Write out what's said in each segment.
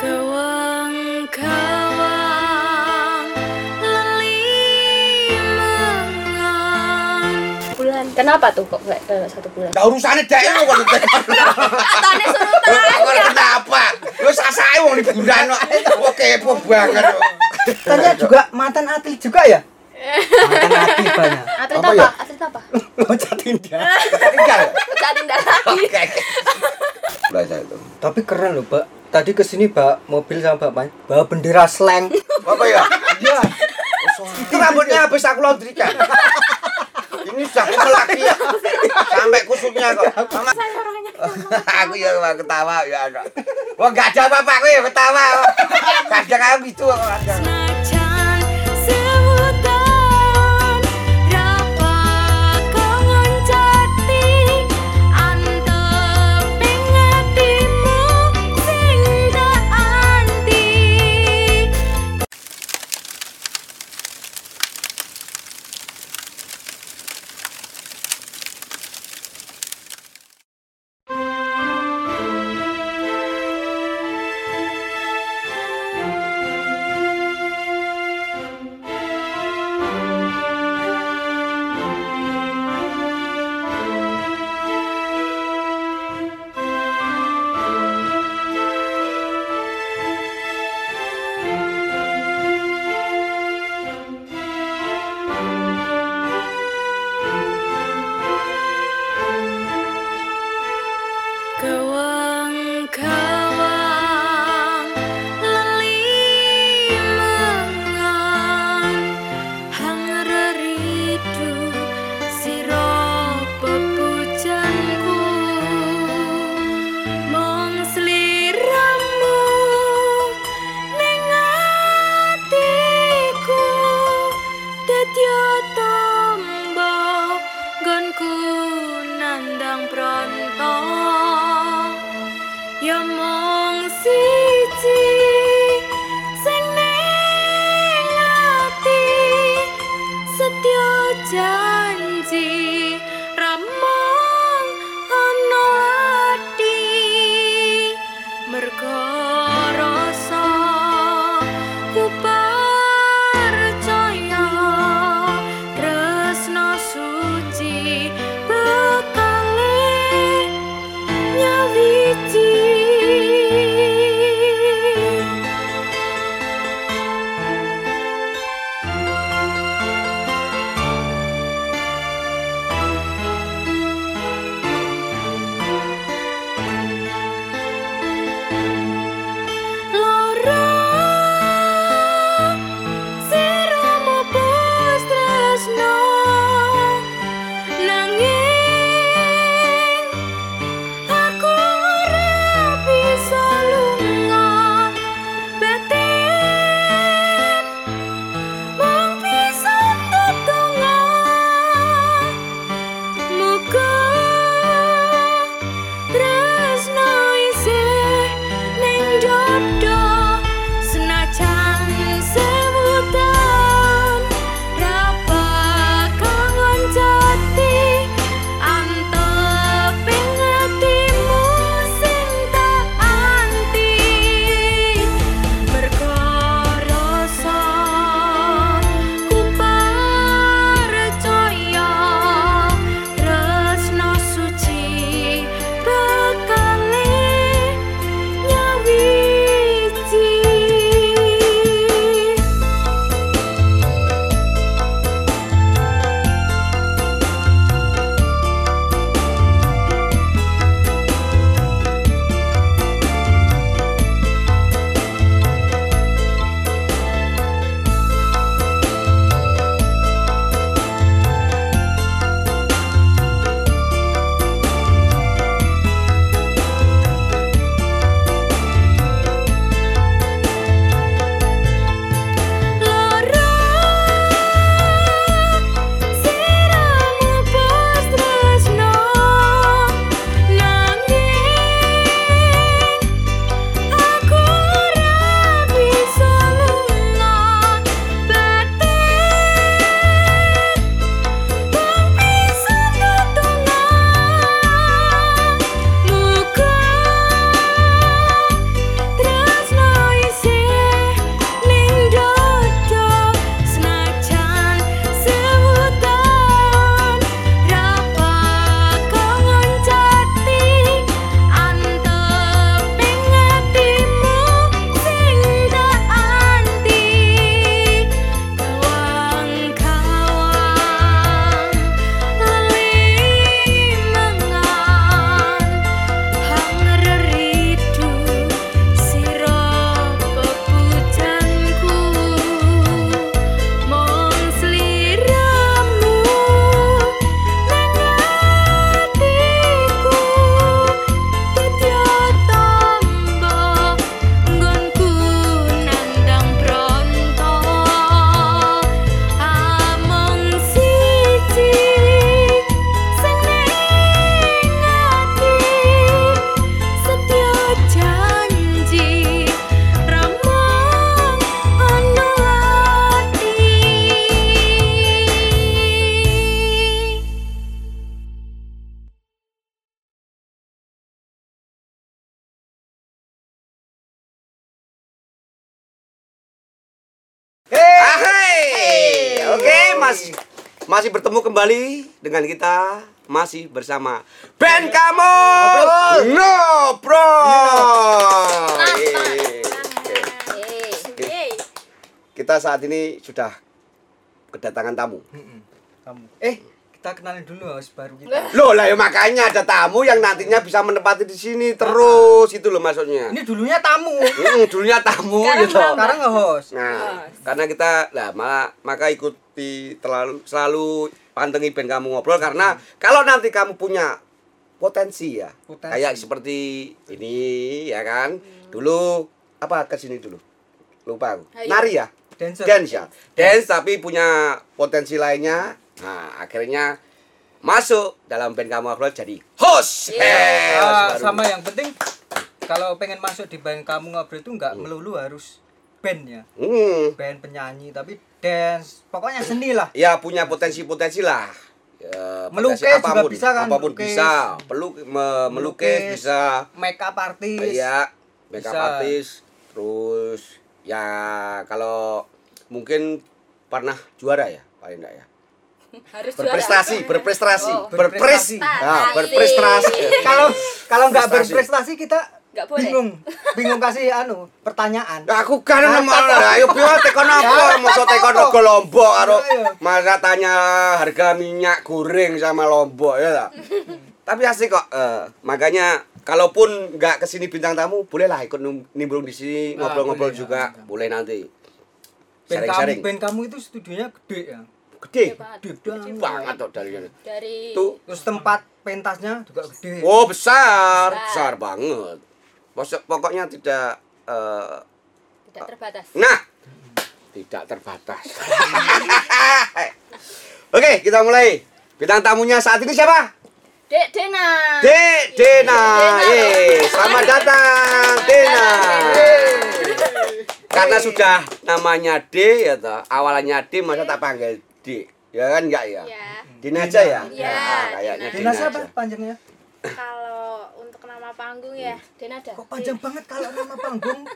Kawang kawang lelimengan bulan kenapa tuh kok nggak ke satu bulan Lah urusane dek lu kok. katanya suruh Kok kenapa? Lu sasake wong liburan kok. Kok kepo banget. Tanya juga mantan atlet juga ya? Mantan atlet banyak. atlet Apa apa, ya? atlet apa Loncat indah. Tinggal. saat indah lagi Oke. Belajar itu. Tapi keren loh, Pak. Tadi ke sini Pak, mobil sama bapaknya bawa bendera slang. Apa ya? Iya. Itu rambutnya habis aku laundrykan. Ini sudah kemel lagi ya. Sampai kusutnya kok. Mama. aku ya ketawa ya ada. Wah enggak ada apa-apa aku ya ketawa. Kadang aku gitu kadang. kau angkat kembali dengan kita masih bersama band kamu No Bro. Yeay. Yeay. Kita saat ini sudah kedatangan tamu. Kamu. Eh, kita kenalin dulu host baru kita. Loh lah ya makanya ada tamu yang nantinya bisa menempati di sini terus itu loh maksudnya. Ini dulunya tamu. Hmm, dulunya tamu Sekarang gitu. Sekarang nge-host. Nah, karena kita lah malah maka ikuti terlalu selalu pantengin band kamu ngobrol karena kalau nanti kamu punya potensi ya. Potensi. Kayak seperti ini ya kan. Dulu apa ke sini dulu? Lupa aku. Nari ya? Dancer. Dance ya. Dance tapi punya potensi lainnya. Nah, akhirnya masuk dalam band kamu ngobrol jadi host. Iya. Eh, host Ah, baru. sama yang penting kalau pengen masuk di band kamu ngobrol itu nggak melulu harus band ya. Hmm. Band penyanyi tapi dance. Pokoknya seni lah. ya punya potensi-potensi lah. Ya, Melukis potensi juga bisa kan, Apa pun melukis. bisa. Peluk, me- melukis Melukis. bisa. Make up artist. Iya, makeup Bisa. artist. Terus ya kalau mungkin pernah juara ya, paling enggak ya. Harus Berprestasi, juara. berprestasi, Oh. berpres, Berprestasi. nah, berprestasi. Kalau kalau nggak Prestasi. berprestasi kita Nggak boleh. bingung. Bingung kasih anu pertanyaan. Nah, aku kan malah ayo piye tekon apa? Mosok tekon rego Lombok karo Ayo. masa tanya harga minyak goreng sama Lombok ya tak? Tapi asik kok. eh, makanya kalaupun nggak ke sini bintang tamu, bolehlah ikut nimbrung di sini Ah, ngobrol-ngobrol boleh, juga. ah. Boleh nanti. Band kamu, band kamu itu studionya gede ya. Gede. Gede Gede banget. banget tuh dari Dari Tuh. Terus tempat pentasnya juga gede. Oh, besar. Besar. Besar banget. Pokok- Pokoknya tidak eh, tidak terbatas. Nah, tidak terbatas. Oke, kita mulai. Bintang tamunya saat ini siapa? Dek Dena. Dek Dena. Dena. Yeay, selamat datang Dena. Karena sudah namanya D ya toh, awalannya D masa tak panggil D. Ya kan enggak ya? Ya. Dina aja ya? Iya, Nah, kayaknya Dina. Dina siapa panjangnya? Nama panggung ya, Denada. Kok panjang banget kalau nama panggung?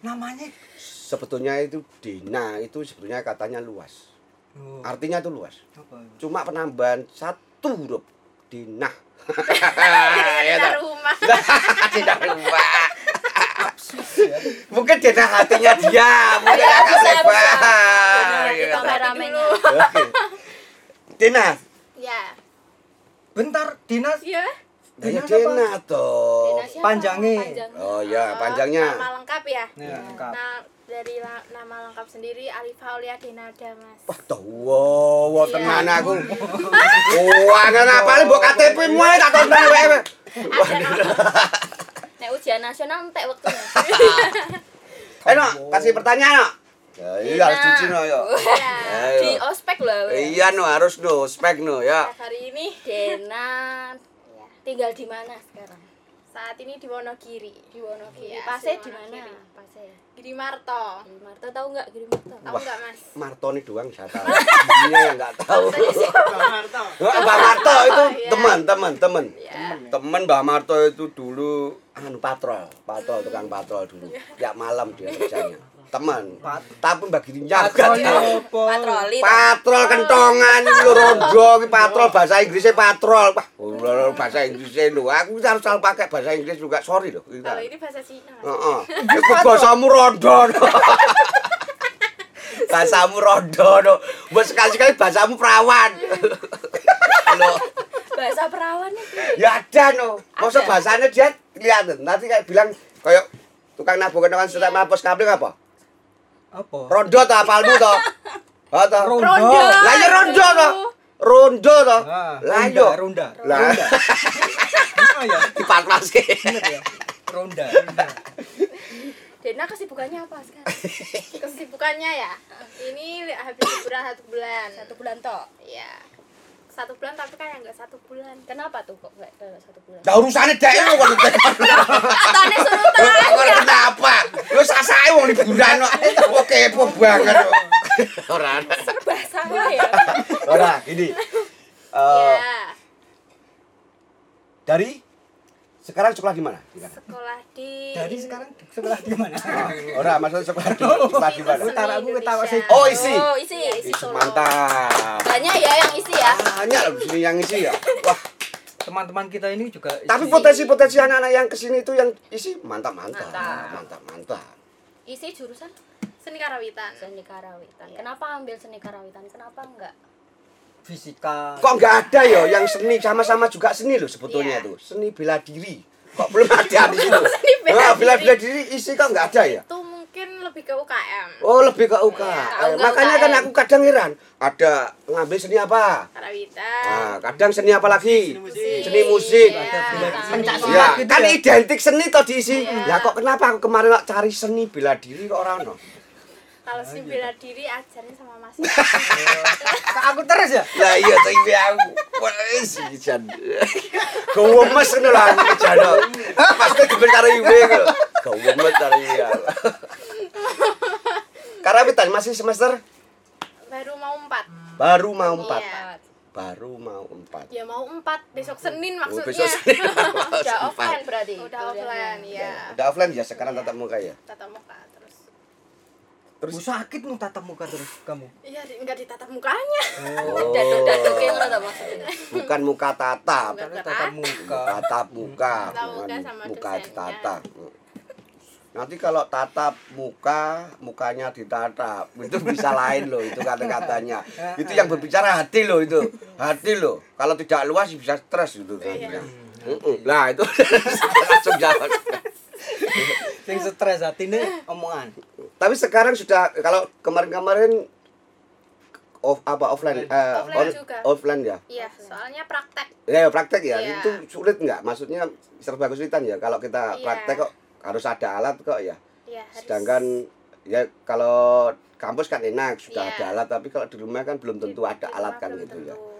Namanya Sebetulnya itu Dina itu sebetulnya katanya luas. oh, Artinya itu luas. apa? Cuma penambahan satu huruf Dina. ya Dina toh? rumah. Dina lupa. Mungkin Dina hatinya dia, mungkin Ya, agak bisa, lebar. Iya. Kita kameramennya. Oke. Dina, Ya. Bentar, Dinas. Iya. ya Toh. Dena siapa? Panjangnya. Oh ya, panjangnya. Nama lengkap ya. Ya, lengkap. Nah, dari la- nama lengkap sendiri Alifah Aulia Denada, Mas. Wah, tuh, wow, wow, Iya. tenan aku. Wah, nggak apa mbok KTP mulai tak tonton wae. Nek ujian nasional entek waktunya. Eh, no, kasih pertanyaan. Ya, iya harus cuci no, yo. Ya. Ayo. Di ospek loh. Iya no, harus no, spek no, ya. Hari ini Dena tinggal di mana sekarang? saat ini di Wonogiri. Di Wonogiri. Iya, Pasnya di di mana? Pasnya. Giri Marto. Giri Marto tahu nggak Giri Marto? Tahu nggak, Mas? Marto nih doang saya tahu. Dia yang nggak tahu. Mbak Marto itu Iya. teman, teman, teman. Iya. Teman Mbak Marto itu dulu anu patrol, patrol tukang patrol dulu. Tiap malam dia kerjanya. Teman. Pat- Tapi Mbak tahu. apa? Patroli. Patrol kentongan iki lho rondo iki patrol bahasa Inggrisnya patrol. Wah, lho, bahasa Inggrisnya lho. Aku harus selalu pakai bahasa Inggris juga. Sorry loh. Kalau ini bahasa Cina. Heeh. Iku bahasamu rondo. Bahasamu rondo. no. Mbok sekali-sekali bahasamu perawan. Loh, Bahasa perawan itu. ya ada no. Masa bahasanya dia kelihatan. Nanti kayak bilang kayak tukang nabung kentongan setiap mapos kabling apa? Apa? Rondo to apalmu to? Ha to? Rondo. Lah ya rondo to. Rondo to. Ah, Lah yo. ronda. Lah ya, dipatraske. bener ya. Ronda. ronda. Dena kesibukannya apa sekarang? Kesibukannya ya. Ini habis liburan satu bulan. Satu bulan toh. Iya. Satu bulan tapi kan ya nggak satu bulan. Kenapa tuh kok nggak nggak satu bulan? Lah urusane dhek lho kok Katanya suruh Kok kenapa? Lu sasae wong liburan kok. Kok kepo banget kok. Ora ada. serba salah ya. Ora, gini. Eh, Iya. dari Sekarang sekolah di mana? Sekolah di Dari sekarang sekolah di mana? Oh, ora, maksudnya sekolah di, sekolah di mana? Utara aku ketawa sih. Oh, isi. Oh, isi, isi Isi, Solo. mantap. Banyak ya yang isi ya. Banyak loh di sini yang isi ya. Wah, Teman-teman kita ini juga tapi isi. potensi-potensi anak-anak yang ke sini itu yang isi mantap-mantap. Mantap. Mantap, mantap. Isi jurusan seni karawitan seni karawitan. Kenapa ambil seni karawitan? Kenapa enggak? Fisika. Kok nggak ada ya yang seni sama-sama juga seni loh sebetulnya Iya. tuh. Seni bela diri. Kok belum ada di situ? Seni bela Nah, bela diri. bela diri isi kok nggak ada ya? itu mungkin lebih ke UKM Oh lebih ke UK. Iya, Eh, makanya kan UKM. aku kadang heran. Ada ngambil seni apa? karawitan Nah, kadang seni apa lagi? musik. Seni musik. Iya. Ada bela diri. Pencak Seni Ya, gitu kan ya. identik seni toh diisi. Iya. Ya kok kenapa aku kemarin kok cari seni bela diri kok orang no? Kalau seni bela diri ajarin sama mas Kak, aku terus ya? Lah iya iki aku. Wes jan. Gowemes ngono lah aku jano. Pasti geber karo iwe kok. Gowemes karo iya. Karawitan masih semester baru mau empat baru mau empat. Iya. Baru mau empat. ya mau empat besok senin Oh, maksudnya besok Senin. Udah offline berarti. udah offline ya Udah offline ya sekarang tatap muka ya. tatap muka terus Bu sakit nu tatap muka terus kamu. iya di- nggak ditatap mukanya Oh. Maksudnya. bukan muka tatap. Bukan. Tapi tatap muka. tatap muka, Tatap muka bukan sama muka ditatap. Nanti kalau tatap muka, mukanya ditatap, itu bisa lain loh itu kata-katanya. Itu yang berbicara hati loh itu, hati loh. Kalau tidak luas bisa stres itu. Iya. Mm-mm. Nah itu langsung jawab. Sing stres atine omongan. Tapi sekarang sudah kalau kemarin-kemarin off apa offline, eh, Offline on- juga. offline ya. iya soalnya praktek Ya praktek ya, Iya. itu sulit nggak? Maksudnya serba kesulitan ya kalau kita Iya. praktek kok harus ada alat kok ya. iya harus Sedangkan ya kalau kampus kan enak sudah Iya. ada alat, tapi kalau di rumah kan belum di- tentu ada di alat kan gitu ya. tentu.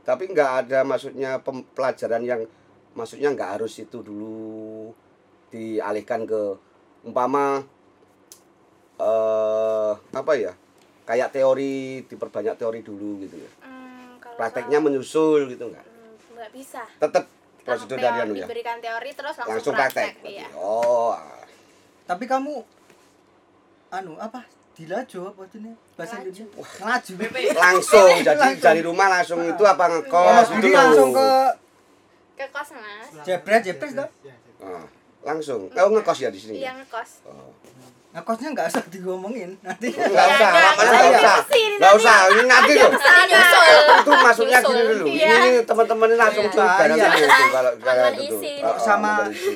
Tapi nggak ada maksudnya pelajaran yang maksudnya nggak harus itu dulu dialihkan ke umpama eh apa ya kayak teori diperbanyak teori dulu gitu ya. Hmm, kalau Prakteknya soal- menyusul gitu nggak? hmm, nggak bisa Tetap prosedur dari anu ya. diberikan teori terus langsung, Langsung praktek. iya Oh. Tapi kamu anu apa? Dilaju apa jenis bahasa. Indonesia? Ngelaju. langsung jadi Langsung. dari rumah langsung itu apa ngekos jadi gitu langsung ke ke kos mas jebret jebret dong. Ah, langsung kau ngekos ya di sini iya ngekos Oh. Ngekosnya nggak usah diomongin nanti. nggak Ya, usah nggak, makanya nggak nggak usah. nggak usah ini nanti loh. Itu maksudnya gini dulu. Iya. ini teman-teman ini langsung Iya. curiga nanti Iya. itu kalau. Oh, oh, sama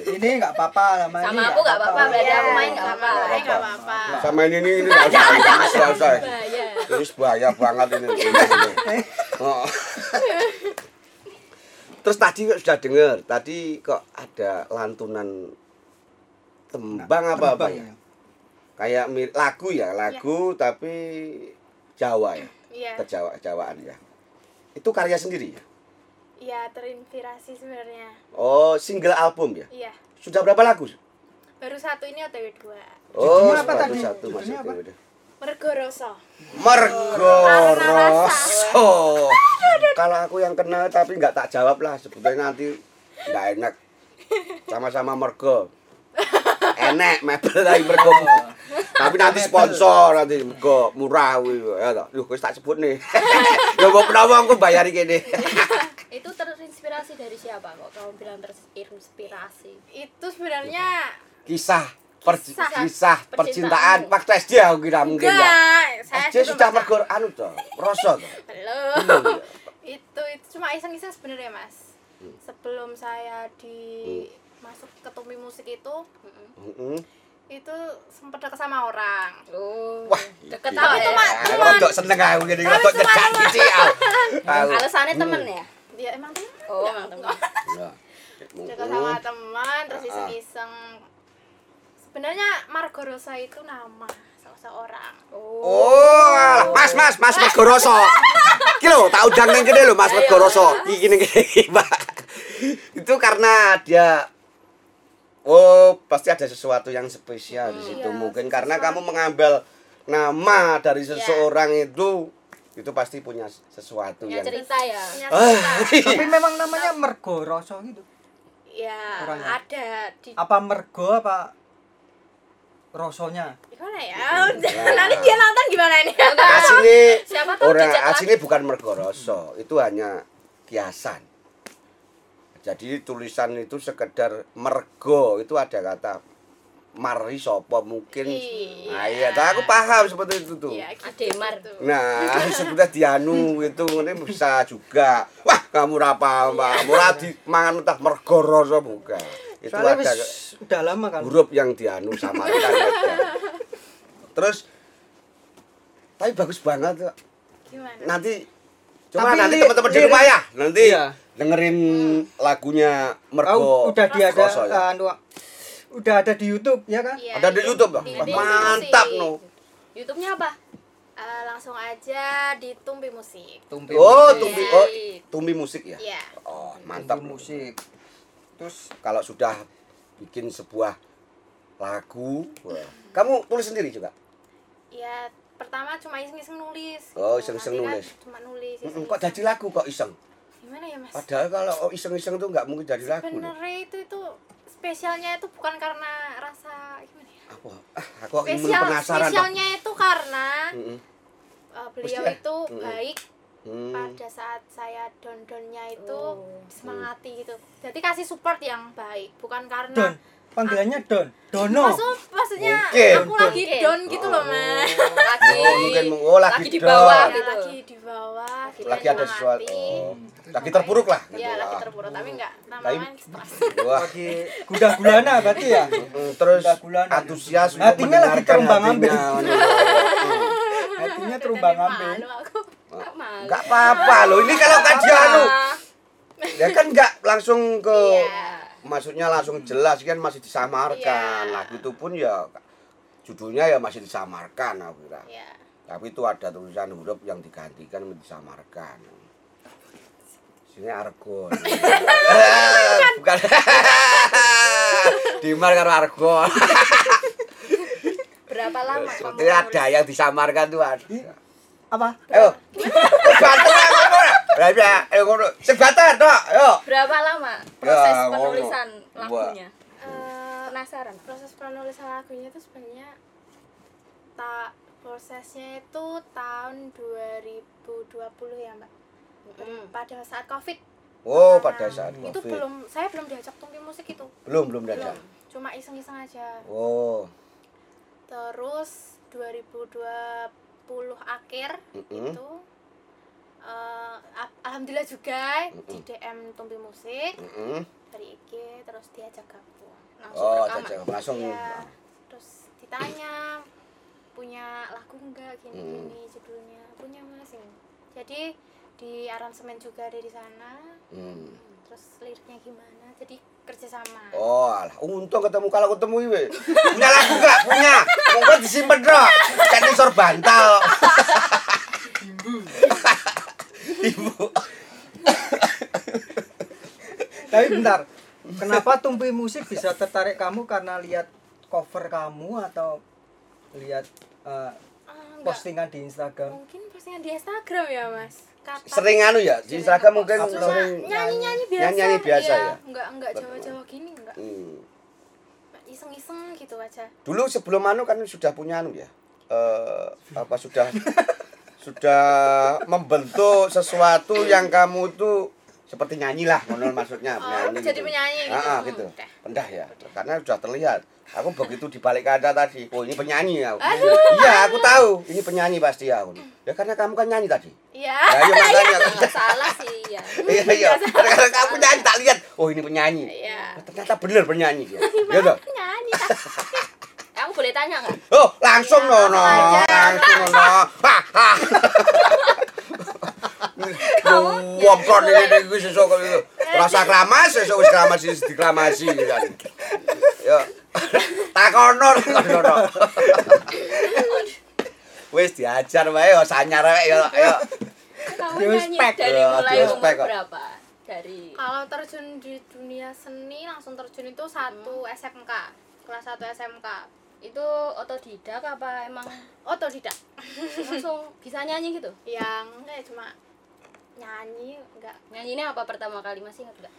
ini nggak apa-apa sama Sama ini aku nggak apa-apa, berarti Iya, aku main nggak sama apa-apa. main nggak apa-apa. Sama ini ini ini nggak usah nggak usah terus bahaya banget ini. Oh. terus tadi kok sudah dengar tadi kok ada lantunan tembang apa apa ya kayak mir- lagu ya lagu tapi Jawa ya iya kejawa Jawaan ya itu karya sendiri ya iya terinspirasi sebenarnya oh single album ya iya sudah berapa lagu baru satu ini otw dua oh apa satu tadi? satu masih Judulnya apa? TWD. Mergo Roso Mergo Karena rasa. Roso. Kalau aku yang kenal tapi nggak tak jawab lah sebetulnya nanti nggak enak. Sama-sama mergo. Enek mebel lagi mergo. Tapi nanti sponsor nanti mergo murah kuwi ya toh. Loh wis tak sebut nih. Ya mau kenapa aku bayari kene. Itu terinspirasi dari siapa kok kamu bilang terinspirasi? itu sebenarnya Kisah per, Kisah. kisah percintaan waktu SD aku kira mungkin ya. saya SD sudah mergo anu toh. belum itu itu cuma iseng-iseng sebenarnya mas Hmm. sebelum saya di masuk ke Tumi Musik itu Heeh. itu sempat deket sama orang Oh. Wah, deket iya. apa itu ya? mah Aku teman rodok seneng aku gini, cuma nyedak gitu. Alasannya temen ya? dia emang teman Oh, emang temen. Ya. deket sama teman terus Ah, ah. iseng-iseng sebenarnya Margo Rosa itu nama salah seorang Oh, alah. Mas, Mas, Mas Megoroso. Iki lho, tak undang ning kene lho Mas. Iki ning kene iki, Pak. Itu karena dia Oh, pasti ada sesuatu yang spesial di situ. Iya, Mungkin karena sesuatu. kamu mengambil nama dari Iya. seseorang itu itu pasti punya sesuatu Punya yang cerita ya? Punya Ah, cerita. Tapi memang namanya Mergo Roso gitu. ya Orangnya. ada di Apa mergo apa rasanya? gimana ya nanti dia nonton gimana ini Asine Siapa tahu orang asine bukan mergo rasa, itu hanya kiasan. Jadi tulisan itu sekedar mergo itu ada kata mari sapa mungkin. Iya. Nah, iya, tak aku paham seperti itu tuh. ya gitu, Ademar. Nah, sudah dianu itu ini bisa juga. Wah, kamu apa Mbak? Murah di mangan entah mergo rasa bukan. Itu Soalnya ada udah lama kan. huruf yang dianu sama ada. Terus tapi bagus banget kok. gimana Nanti coba Tapi nanti teman-teman di rumah ya. Nanti Iya. Dengerin lagunya Oh, Mergo. udah dia ada ya. anu, udah ada di YouTube ya kan? Iya, Ada di YouTube, Bang? di- di Mantap, musik. no. YouTube-nya apa? Eh, langsung aja di Tumpi Musik Tumpi Oh, musik. tumbi oh, tumbi musik ya. Iya. Oh, mantap. musik. Terus Kalau sudah bikin sebuah lagu, wah. kamu tulis sendiri juga? Ya, pertama cuma iseng-iseng nulis. Oh, iseng-iseng kan nulis. Cuma nulis. Mm-mm, iseng-iseng. Kok jadi lagu kok iseng? Gimana ya, Mas? Padahal kalau iseng-iseng tuh nggak mungkin jadi lagu. Sebenarnya itu itu spesialnya itu bukan karena rasa gimana ya? Apa? Ah, aku ingin Spesial, penasaran. toh. spesialnya itu karena Mm-mm. uh, beliau Mesti ya? itu Mm-mm. baik Hmm. pada saat saya don-donnya itu Oh. semangati gitu. Jadi kasih support yang baik, bukan karena Don. Panggilannya Don. Dono. Maksud, maksudnya Mungkin. aku lagi Mungkin. don gitu loh, Mas. Lagi Oh, mungkin oh, lagi, lagi di bawah Ya, gitu. lagi di bawah, Lagi ada sesuatu. Oh. Lagi terpuruk lah gitu. Iya, lagi lah. terpuruk, tapi enggak Tapi- namanya stres. Wah. Lagi gudah gulana berarti ya. Mm, terus antusias Hatinya lagi mendengarkan terombang-ambing. hatinya. Hatinya terumbang ambing. Malu. Enggak apa-apa loh. Ini kalau kan dia anu, ya kan enggak langsung ke Iya. Maksudnya langsung jelas kan masih disamarkan. Iya. Lagu itu pun ya judulnya ya masih disamarkan aku kira. Iya. Tapi itu ada tulisan huruf yang digantikan menjadi disamarkan. Sini argon. Eh, Bukan. Dimar karo argon. Berapa lama kamu Seperti ada yang disamarkan tuh ada. Apa? Ayo. Bantu aku. Lah ya, ayo ngono. Sebatar tok, ayo. Berapa lama proses Ya, penulisan lagunya? Eh, Penasaran. proses penulisan lagunya itu sebenarnya tak prosesnya itu tahun 2020 ya mbak Mm. pada saat covid Oh, Nah, pada saat itu Covid. belum saya belum diajak tumpi musik itu belum belum belum cuma iseng-iseng aja Oh. terus 2020 akhir Mm-mm. itu eh, al- alhamdulillah juga di Mm-mm. DM tumpi musik Heeh. dari IG terus diajak gabung Langsung Oh, rekaman. jajak langsung. Iya. terus ditanya punya lagu enggak gini Hmm. gini judulnya punya mas ini jadi di aransemen juga ada di sana Hmm. terus liriknya gimana jadi kerjasama Oh, alah, untung ketemu kalau ketemu iwe. Punya lagu enggak? Punya. Monggo disimpen dok. Kan isor bantal. Ibu. Tapi bentar. Kenapa Tumpi Musik bisa tertarik kamu karena lihat cover kamu atau lihat Ah, enggak. postingan di Instagram? mungkin postingan di Instagram ya mas Kata- Sering anu ya, di Instagram mungkin sering nyanyi-nyanyi biasa Nyanyi-nyanyi biasa iya. ya? enggak enggak jawa-jawa gini enggak Hmm. iseng-iseng gitu aja Dulu sebelum anu kan sudah punya anu ya. Eh apa sudah sudah membentuk sesuatu yang kamu tuh seperti nyanyi lah ngono maksudnya Oh, penyanyi jadi gitu. penyanyi gitu. Ah, ah, gitu. Pendah ya. Karena sudah terlihat. Aku begitu di balik kata tadi, oh ini penyanyi aku. Aduh. Iya, aku tahu. Ini penyanyi pasti aku. Ya karena kamu kan nyanyi tadi. iya Ya, iya makanya. Salah sih ya. Iya, iya. Karena kamu nyanyi tak lihat. Oh, ini penyanyi. iya ternyata bener penyanyi. Ya toh? penyanyi Eh, Aku boleh tanya nggak? Oh, langsung Ya, langsung aja. Langsung ha. Wong kon ini iki sesuk kok itu. Rasa kramas sesuk wis kramas diklamasi kan. Yo. Takono takono. Wis diajar wae yo sanyar wae yo yo. Ospek. dari Ya, mulai umur berapa? Dari kalau terjun di dunia seni langsung terjun itu satu SMK kelas 1 SMK itu otodidak apa emang otodidak langsung bisa nyanyi gitu? yang enggak ya, cuma nyanyi enggak Nyanyinya apa pertama kali masih ingat nggak?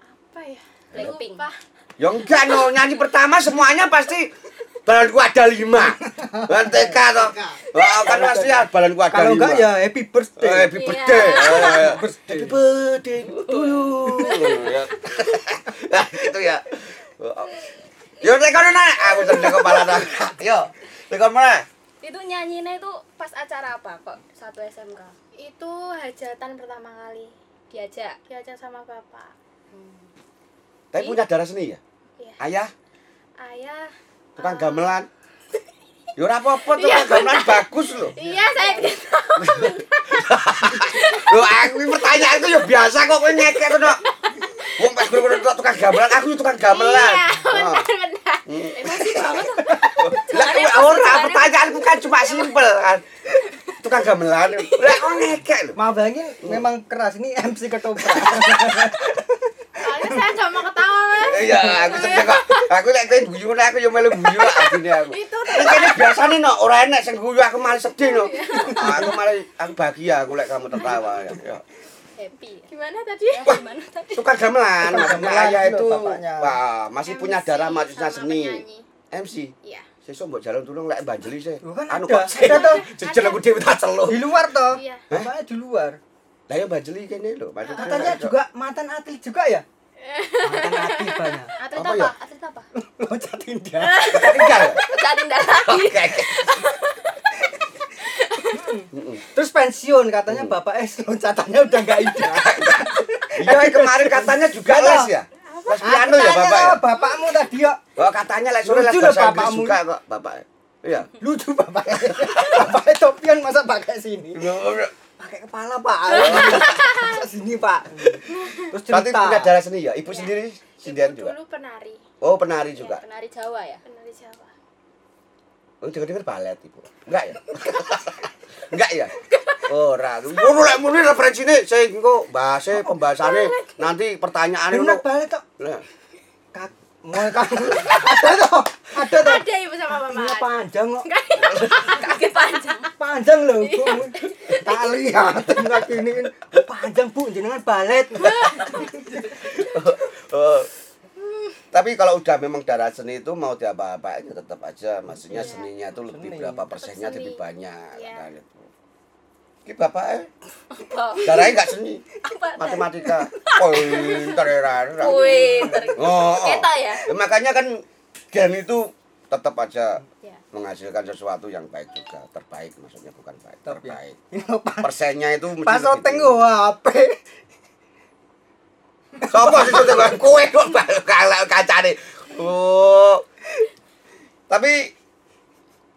apa ya Blackpink. lupa Ya enggak no, nyanyi pertama semuanya pasti balanku ada lima. Balan TK toh. Oh, kan pasti ya balanku ada Kalau lima. enggak ya happy birthday. happy Iya. birthday. Eh, Happy birthday to you. Ya. Nah, gitu ya. Yo nek kono nak, aku seneng kepala nak. Yo. Nek kono mana? Itu nyanyinya itu pas acara apa kok? Satu SMK. itu hajatan pertama kali Diajak. diajak sama bapak Tapi punya darah seni ya? Iya. Ayah, ayah tukang eh, gamelan. Ya ora apa-apa tukang gamelan bagus loh. iya saya tidak tahu Loh aku pertanyaanku ya biasa kok kowe ngekek ngono. Wong pas bener tukang gamelan, aku ya tukang gamelan. iya Oh. benar benar Emosi banget. Lah ora pertanyaanku kan cuma simpel kan. Tukang gamelan. Lah kok ngekek lho. Bayangin memang keras ini MC ketoprak. soalnya saya mau ketawa Iya, aku seneng kok. Aku lek kowe guyu aku ya melu guyu asine aku. Itu kene biasane no ora enek sing guyu aku malah sedih no. Aku malah aku bahagia aku lek kamu tertawa ya. Ya. Happy. gimana tadi gimana tadi? Tukang gamelan, Ayah itu wah, masih punya darah majunya sama seni. MC. iya Sesuk mbok jalan tulung lek banjeli. Loh, kan Anu kok Ada toh. jejel aku dhewe tak celuh. Di luar toh. iya Bapaknya di luar. Lah ya banjeli kene lho, maksudnya. Katanya juga mantan atlet juga ya? Mantan banyak. Atlet Apa apa? ya? Atlet apa? Loncat indah. Kita tinggal. Catin darah. Oke. oke. Terus pensiun katanya bapak es loncatannya udah nggak indah. Iya kemarin katanya juga les ya. Les piano ya Bapak ya. Bapakmu tadi ya. Oh katanya les sore les bahasa Inggris juga kok Bapak. Iya. Lucu bapaknya. Bapaknya topian masa pakai sini. Pakai kepala pak. Sini pak. Terus Berarti cerita. punya darah seni ya? Ibu Iya. sendiri sindian Ibu juga. dulu penari Oh penari juga. Penari Jawa ya? penari Jawa Oh dengar-dengar balet ibu. Enggak ya? Enggak ya? Ora. Ngono lek muni referensine sing engko bahase pembahasannya nanti pertanyaane Bener ngono. kok. Mau kamu ada toh, ada toh. ada ibu sama Ini bapak panjang kok, Kaki panjang. panjang loh. Tak lihat tinggal gini panjang bu, jenengan balet. Oh. Tapi kalau udah memang darah seni itu mau diapa-apain ya tetap aja maksudnya Iya. seninya tuh lebih berapa persennya lebih banyak Iya. kan itu. Ki bapak eh darahnya enggak seni. Matematika. Oh, pinter ya. Oh, oh. Ya? Ya, makanya kan gen itu tetap aja Ya. menghasilkan sesuatu yang baik juga, terbaik maksudnya bukan baik, ya. terbaik. Persennya itu mesti pas oteng gua HP. Sopo sih itu Bang? Kowe kok bal- kalau kacane. Oh. Tapi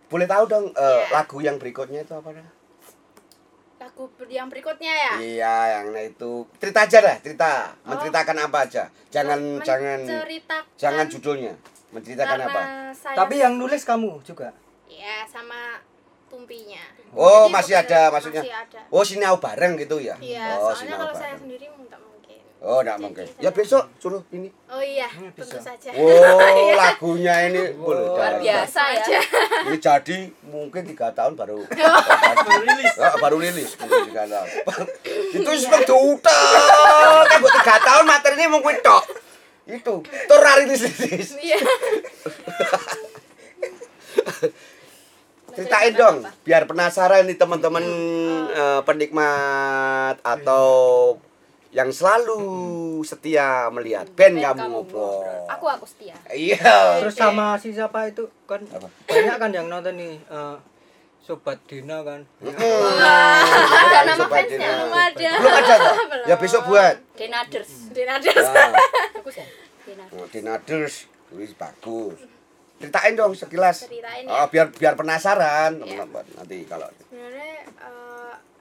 boleh tahu dong Iya. lagu yang berikutnya itu apa? Yang berikutnya ya Iya, yang nah itu cerita aja dah, cerita. Oh. Menceritakan apa aja. Jangan jangan jangan judulnya. Menceritakan apa? saya Tapi yang nulis kamu juga. ya sama tumpinya Oh, Jadi masih ada maksudnya. masih ada Oh, sinau bareng gitu ya? iya oh, soalnya kalau saya bareng. sendiri nggak mungkin Oh, enggak Jadi mungkin. Ya besok suruh ini. oh iya Hmm, tentu bisa. saja Oh, lagunya ini boleh. Luar biasa ya. Ini jadi mungkin tiga tahun baru baru rilis. baru rilis mungkin tiga tahun. itu sebab diutak. Kan buat tiga tahun materinya mau kuwi tok. Itu tur ra rilis rilis. iya Ceritain dong, biar penasaran nih teman-teman eh, penikmat atau yang selalu setia melihat band kamu ngobrol. Aku aku setia. Iya. Terus sama si siapa itu kan Apa? banyak kan yang nonton nih eh, Sobat Dina kan. Ada nama fansnya? Dina. belum ada Belum ada? Ya besok buat. Denaders. Dinaders Wah. Bagus ya? Denaders. Oh, Dinaders, wis bagus. Ceritain dong sekilas. Ceritain Oh, ya. biar biar penasaran Iya. teman-teman. Nanti kalau sebenarnya eh,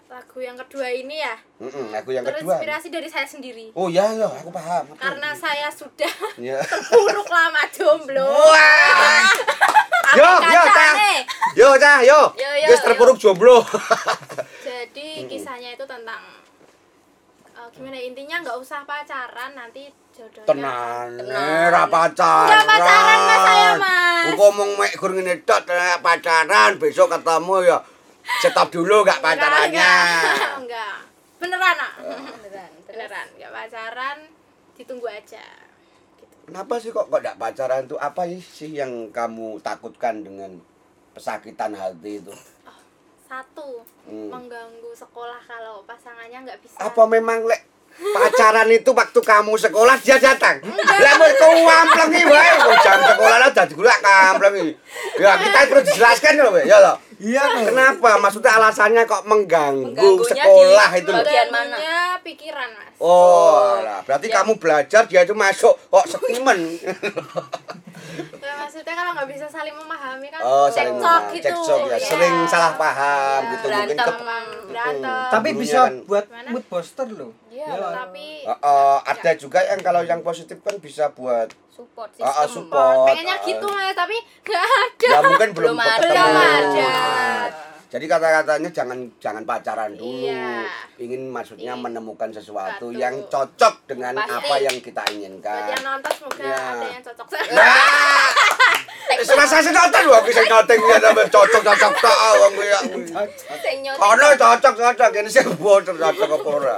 lagu yang kedua ini ya Mm-mm, lagu yang kedua. terinspirasi dari saya sendiri Oh iya iya, aku paham. Aku- karena saya sudah Iya. buruk lama jomblo Wah. Yo, yo, cah. Yo, cah, yo. Yo, terpuruk jomblo. jadi kisahnya itu tentang eh, gimana ya, intinya nggak usah pacaran nanti jodohnya Tenan, Tenan. ora pacaran. Nggak pacaran, Mas, saya, Mas. Ngomong mek gur ngene tok pacaran, besok ketemu ya stop dulu gak Enggak, pacarannya. enggak, enggak. Beneran nak? Beneran. Terus? Beneran nggak pacaran ditunggu aja. Kenapa sih kok kok enggak pacaran tuh? Apa sih yang kamu takutkan dengan pesakitan hati itu? Satu Hmm. mengganggu sekolah kalau pasangannya nggak bisa. Apa memang lek pacaran itu waktu kamu sekolah dia datang. Lah mau kau wamplengi wae. Kok jam sekolah lah dadi gula kamplengi ya kita perlu dijelaskan loh ya loh Iya. no. kenapa? Maksudnya alasannya kok mengganggu sekolah di itu loh. bagian mana? Pikiran mas. Oh lah. Berarti Ya. kamu belajar dia itu masuk kok sekimen ya, maksudnya kalau nggak bisa saling memahami kan oh saling cekcok gitu cekcok ya Iya. sering salah paham Iya. gitu mungkin Berantem. ke Memang berantem Tapi bisa kan- buat Gimana? mood booster loh. Iya, Ya. tapi Oh, oh, ada juga yang kalau yang positif kan bisa buat support Ah, ah, sistem support. pengennya ah. gitu mas tapi nggak ada ya mungkin belum, Belum ada. ketemu. Belum ada. Jadi kata-katanya jangan jangan pacaran dulu. Iya. Ingin maksudnya Iya. menemukan sesuatu Betul. yang cocok dengan Pasti. apa yang kita buat inginkan. yang nonton semoga Ya. ada yang cocok Nah, serasa sih nonton wong bisa ya sampe cocok-cocok tok wong kuwi. Sing. Ono cocok-cocok ini sih boten cocok apa ora.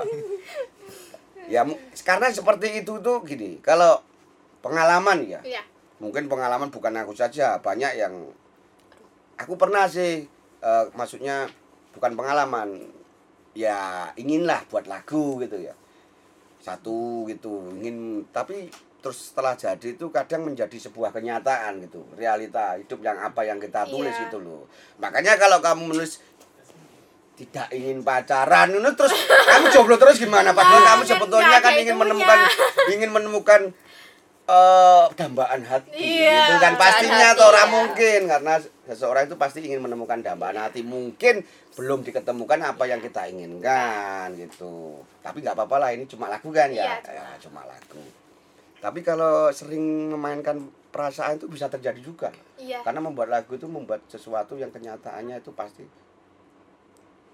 Ya karena seperti itu tuh gini, kalau pengalaman ya, iya mungkin pengalaman bukan aku saja banyak yang aku pernah sih eh, maksudnya bukan pengalaman. Ya inginlah buat lagu gitu ya. Satu gitu ingin. Tapi terus setelah jadi itu kadang menjadi sebuah kenyataan gitu. Realita hidup yang apa yang kita tulis Iya. itu loh. Makanya kalau kamu menulis tidak ingin pacaran itu terus kamu jomblo terus gimana? Padahal Nah, kamu kan sebetulnya nggak kan ingin itunya. menemukan ingin menemukan eh dambaan hati. Iya, itu kan pastinya atau orang ya. mungkin karena seseorang itu pasti ingin menemukan dambaan hati. Mungkin belum diketemukan apa yang kita inginkan gitu. Tapi nggak apa-apa lah ini cuma lagu kan ya, Iya, cuma. Ya, cuma lagu. Tapi kalau sering memainkan perasaan itu bisa terjadi juga. Iya. Karena membuat lagu itu membuat sesuatu yang kenyataannya itu pasti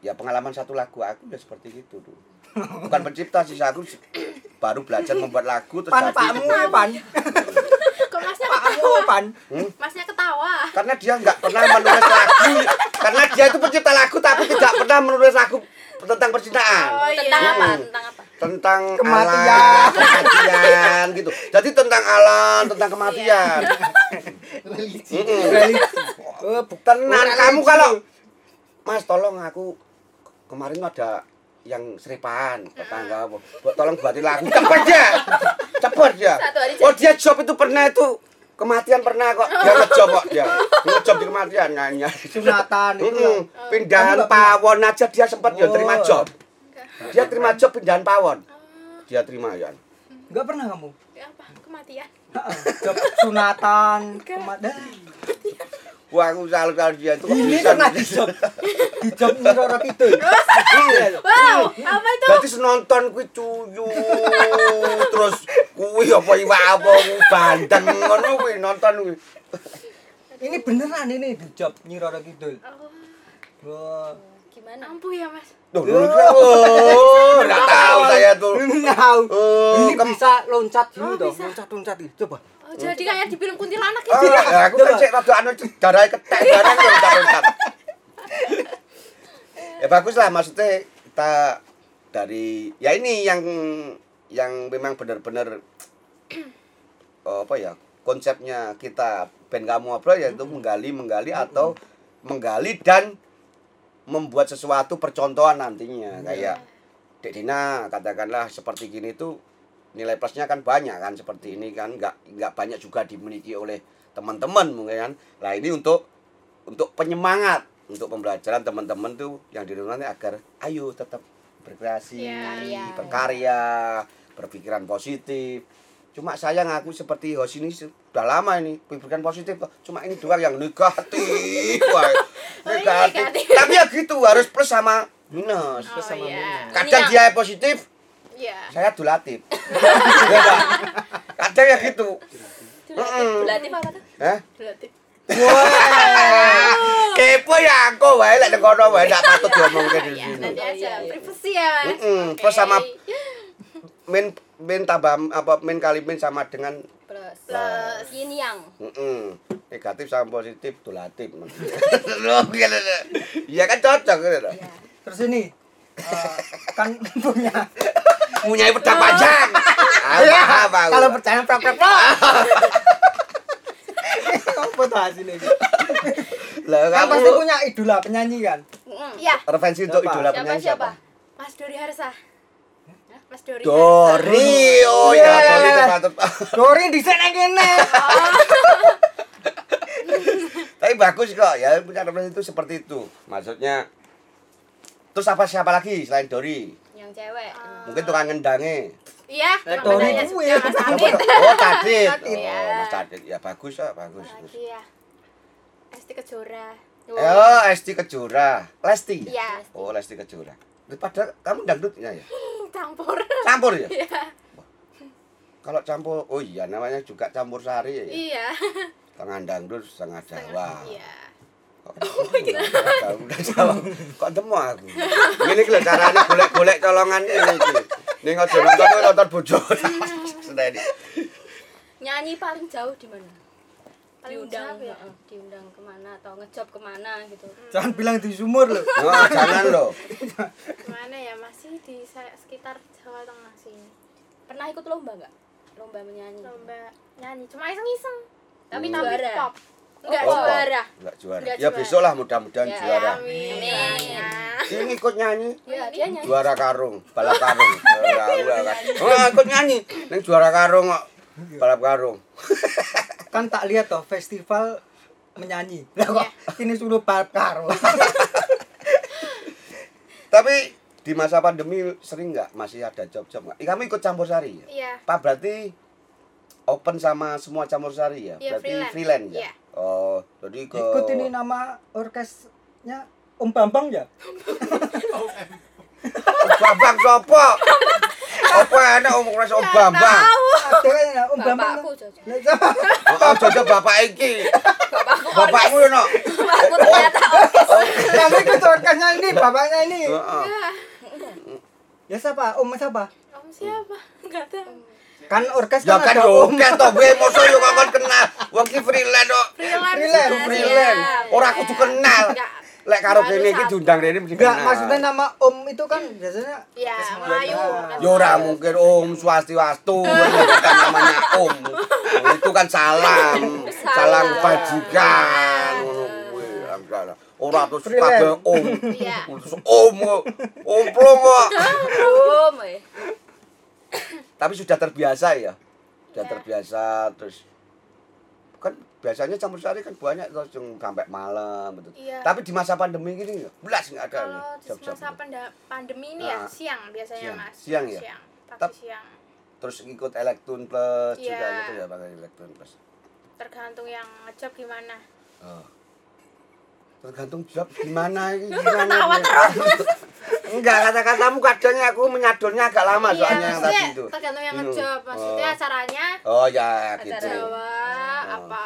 ya pengalaman satu lagu aku ya seperti itu tuh bukan pencipta sih aku baru belajar membuat lagu terus Pan jadi pakmu pan. kok masnya Pakmu pan. masnya ketawa karena dia nggak pernah menulis lagu karena dia itu pencipta lagu tapi tidak pernah menulis lagu tentang percintaan oh iya Tentang apa? Hmm. Tentang apa? tentang Kematian. alam, kematian gitu jadi tentang alam tentang kematian Mm-mm. Oh, bukan Tenan kamu kalau Mas tolong aku kemarin ada yang seripan tetangga apa? Buat tolong buatin lagu cepet ya. Cepet ya oh dia job itu pernah itu kematian pernah kok. Dia ngejob kok dia. Ngejob di kematian nanya sunatan itu. Loh. pindahan pawon aja dia sempat ya terima Oh. job dia terima job pindahan pawon. Dia terima ya. Enggak pernah kamu. Ya, apa? Kematian. Heeh, Job sunatan, kematian. Wah aku salut salut dia itu kok Ini bisa pernah di job. Di job Nyiroro Kidul. Iya wow apa itu Berarti senonton kuwi cuyu terus kuwi apa iwak apa bandeng ngono kuwi nonton kuwi. Ini beneran ini di job Nyiroro Kidul. Wah. Gimana? ampuh ya mas Duh, oh, enggak tahu saya tuh. Tahu. Oh, Ini bisa loncat bisa. Loncat-loncat. Coba. Oh, jadi kayak di film kuntilanak Oh, gitu ya. ya, aku kan cek rada anu darah ketek darah loncat-loncat. Ya bagus lah maksudnya kita dari ya ini yang yang memang benar-benar eh, apa ya konsepnya kita band kamu apa yaitu menggali menggali atau menggali dan membuat sesuatu percontohan nantinya. Kayak Dek Dina katakanlah seperti gini tuh nilai plusnya kan banyak kan seperti ini kan nggak nggak banyak juga dimiliki oleh teman-teman mungkin kan. Nah ini untuk untuk penyemangat untuk pembelajaran teman-teman tuh yang di rumah ini agar ayo tetap berkreasi Iya. berkarya berpikiran positif. Cuma sayang aku seperti host ini sudah lama ini pikiran positif cuma ini doang yang negatif Wah, Oh, negatif. negatif. tapi ya gitu harus plus sama minus. Oh sama iya. kadang Ini dia positif iya saya dulatif Ya, kadang ya gitu. Berarti apa tuh? Hah? berarti kepo ya aku wae lek kono wae ndak patut diomongke di ya sini nanti aja iya, iya. privasi ya. Oke. Plus sama min min tambah apa min kali min sama dengan Plus. Plus. Yin yang. mm-mm. negatif sama positif dulatif Iya kan cocok gitu loh. Terus ini eh, kan punya Punya pedang panjang. Iya, apa aku. Kalau percaya prak prak prak. Apa tuh hasilnya? Lah Kan kamu pasti punya idola penyanyi kan? Mm. Iya, referensi untuk Siapa? idola Siapa penyanyi siapa? Mas Dori Harsa. Mas Dori. Dori, oh ya, Iya. Dori patut. Dori di sana kene. Tapi bagus kok ya, punya referensi itu seperti itu. Maksudnya Terus apa siapa lagi selain Dori? Yang cewek. Mungkin tukang ngendange. Iya, Eh, tukang tuh? Oh, Tadit. Tadit. Oh, Mas Tadit. Ya bagus ya, bagus. Lagi ya. Esti Kejora. Oh, Esti Kejora. Lesti. Iya, Oh, Lesti Kejora. Padahal kamu dangdutnya ya? campur. Campur ya? Iya. Kalau campur, oh iya namanya juga campur sari ya. Iya. Setengah dangdut, setengah Jawa. Iya. Oh, iya. Udah jawab. Kok temu aku. Ini lho carane golek-golek colongan ini iki. Ning aja nonton nonton bojo. Sendiri. Nyanyi paling jauh di mana? Diundang, ya? diundang ke mana atau ngejob ke mana gitu. Jangan bilang di sumur loh. Oh, jangan loh. Gimana ya? Masih di sekitar Jawa Tengah sini. Pernah ikut lomba nggak? Lomba menyanyi. Lomba nyanyi, cuma iseng-iseng. Tapi Hmm. juara. Enggak Oh, juara. Enggak juara. Ya besok lah mudah-mudahan Ya, juara. Amin. Amin. Ini ikut nyanyi. Iya, dia nyanyi. Juara karung, balap karung. Juara kan. Oh, ikut nyanyi. Ning juara karung kok. Balap karung. Kan tak lihat toh festival menyanyi. Lah kok ini suruh balap karo. Tapi di masa pandemi sering nggak masih ada job-job nggak? Kamu ikut campur sari ya? Iya. Pak berarti open sama semua campur sari ya? Iya, berarti freelance. freelance ya? Iya. Oh, jadi ke Ikut ini nama orkesnya Om Bambang ya? Oh, Bambang sopo? Apa enak omong rasa Om Bambang? Ada ya Om Bambang. Bapakku Jojo. Oh, jojo bapak iki. Bapakmu yo no. Bapakku ternyata ikut orkesnya ini, bapaknya ini. Heeh. Ya siapa? Om siapa? Om siapa? Enggak tahu. Kan orkes Ya kan kan ada yo Om. kan to gue moso yo kon kenal. Wong ki freelance kok. Freelance. Freelance. Freelance. Iya. Ora kudu kenal. Lek karo kene iki diundang rene mesti Enggak, maksudnya nama Om itu kan biasanya Iya, orkes Melayu. Ya ora mungkin Om Swastiwastu bukan namanya Om. Itu kan salam, salam kebajikan. Ngono. Ora terus kabeh Om. Iya. Terus Om. Omplong kok. belum. Tapi sudah terbiasa ya. Sudah Iya. terbiasa terus kan biasanya campur sari kan banyak terus sampai malam gitu. Iya. Tapi di masa pandemi gini belas nggak ada Kalau di masa panda- pandemi ini ya Nah. siang biasanya Siang. mas. Siang ya? Siang. Pagi Tap- siang. Terus ikut Elektron Plus juga Iya. gitu ya pakai Elektron Plus. Tergantung yang ngejob gimana. Oh. Tergantung job gimana ini gimana. Ketawa ini? Enggak kata-katamu kadangnya aku menyadurnya agak lama Iya, soalnya yang tadi itu. tergantung yang Hmm. ngejob. Maksudnya Oh. acaranya Oh ya gitu. Acara Jawa Oh. apa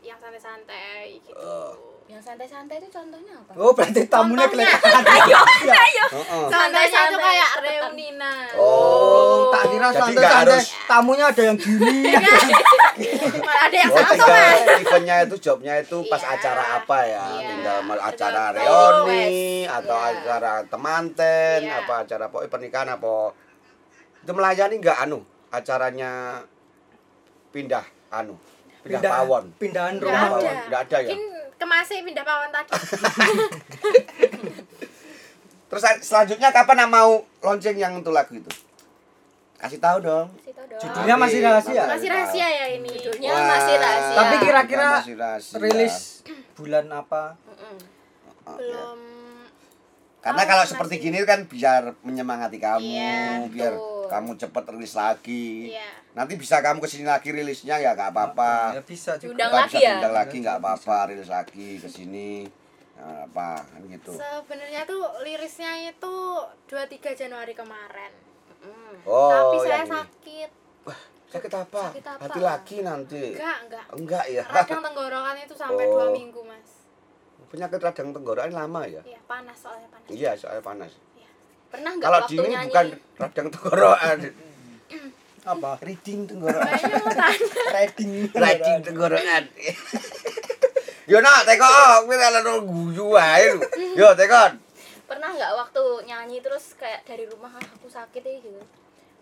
yang santai-santai gitu. Oh. Yang santai-santai itu contohnya apa? Oh, berarti tamunya kelihatan. Heeh. Santai-santai itu Santai-santai. kayak reunina. Oh. tak kira Jadi santai nggak santai. harus- Tamunya ada yang gini. Malah ada yang Oh, satu eventnya itu jobnya itu pas Iya. acara apa ya? Iya. Tinggal acara reuni atau Iya. acara temanten, Iya. apa acara pokoknya pernikahan apa. Itu melayani enggak anu acaranya pindah anu pindah, pawon. Pindahan Nggak rumah. pawon. ada. Nggak ada ya? Mungkin kemasih pindah pawon tadi. Terus selanjutnya kapan mau launching yang untuk lagu itu? Kasih tahu dong. Kasih tau dong. Judulnya masih rahasia? Masih rahasia ya ini. Judulnya Wah, masih rahasia. Tapi kira-kira. Rilis bulan apa? Mm-mm. Oh, ya. Belum. Karena Oh, kalau masih- seperti gini kan biar menyemangati kamu, Iya, biar betul. Kamu cepet rilis lagi. Iya. Nanti bisa kamu ke sini lagi rilisnya ya nggak apa-apa. Ya bisa juga. Diundang Kita lagi bisa ya? diundang lagi nggak apa-apa, rilis lagi ke sini. Nggak apa kan gitu. Sebenarnya tuh lirisnya itu 23 Januari kemarin. Mm. Oh, Tapi saya ini. sakit. Sakit apa? Sakit apa? Hati laki nanti. Enggak, enggak. Enggak ya. Radang tenggorokan itu sampai Oh. dua minggu, Mas. Penyakit radang tenggorokan lama ya? Iya, panas soalnya panas. Iya, soalnya panas. Pernah nggak Kalau waktu dingin nyanyi? bukan radang tenggorokan. Apa? Reading tenggorokan. Rating. Rating tenggorokan. Yo nak teko, kowe kalau guyu wae lho. Yo tekon. Pernah nggak waktu nyanyi terus kayak dari rumah "Ah, aku sakit ya gitu?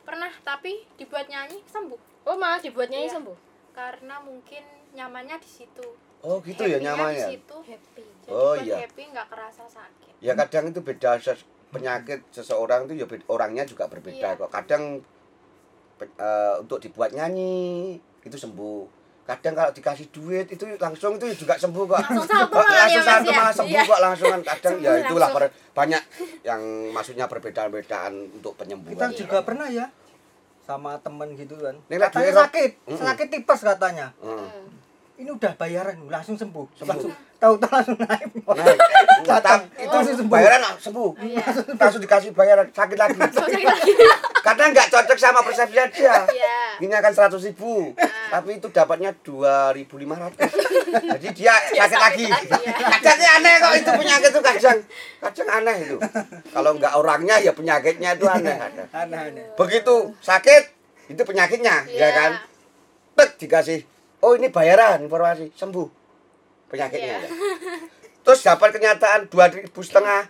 pernah tapi dibuat nyanyi sembuh Oh, malah dibuat nyanyi Iya. sembuh. karena mungkin nyamannya di situ Oh gitu ya Happy-nya di nyamannya. situ Happy. jadi Oh, iya. happy nggak kerasa sakit Ya kadang itu beda penyakit seseorang itu ya orangnya juga berbeda Iya. kok. Kadang pe- eh, untuk dibuat nyanyi itu sembuh. Kadang kalau dikasih duit itu langsung itu juga sembuh kok. Langsung satu malah ya, langsung Mas, satu ya? malah sembuh Iya. kok langsung kan kadang ya Sembuh itulah langsung. per- banyak yang maksudnya perbedaan-perbedaan untuk kita penyembuhan. juga pernah ya sama temen gitu kan lagi katanya sakit Mm-mm. sakit tipes katanya Heeh. Ini udah bayaran langsung sembuh langsung tahu-tahu langsung naik Nah, Datang. tapi itu Langsung sembuh. bayaran ah, sembuh. Iya. Langsung dikasih bayaran sakit lagi. Karena nggak cocok sama persepsinya dia. Iya. Ini akan 100 ribu, tapi itu dapatnya 2.500. Jadi dia sakit lagi. Kadangnya aneh kok itu penyakit itu kadang. Kadang aneh itu. Kalau nggak orangnya ya penyakitnya itu aneh. aneh-aneh Begitu sakit itu penyakitnya, ya Iya. kan? Tek dikasih. Oh ini bayaran informasi sembuh penyakitnya. Iya. ya. Terus dapat kenyataan dua ribu setengah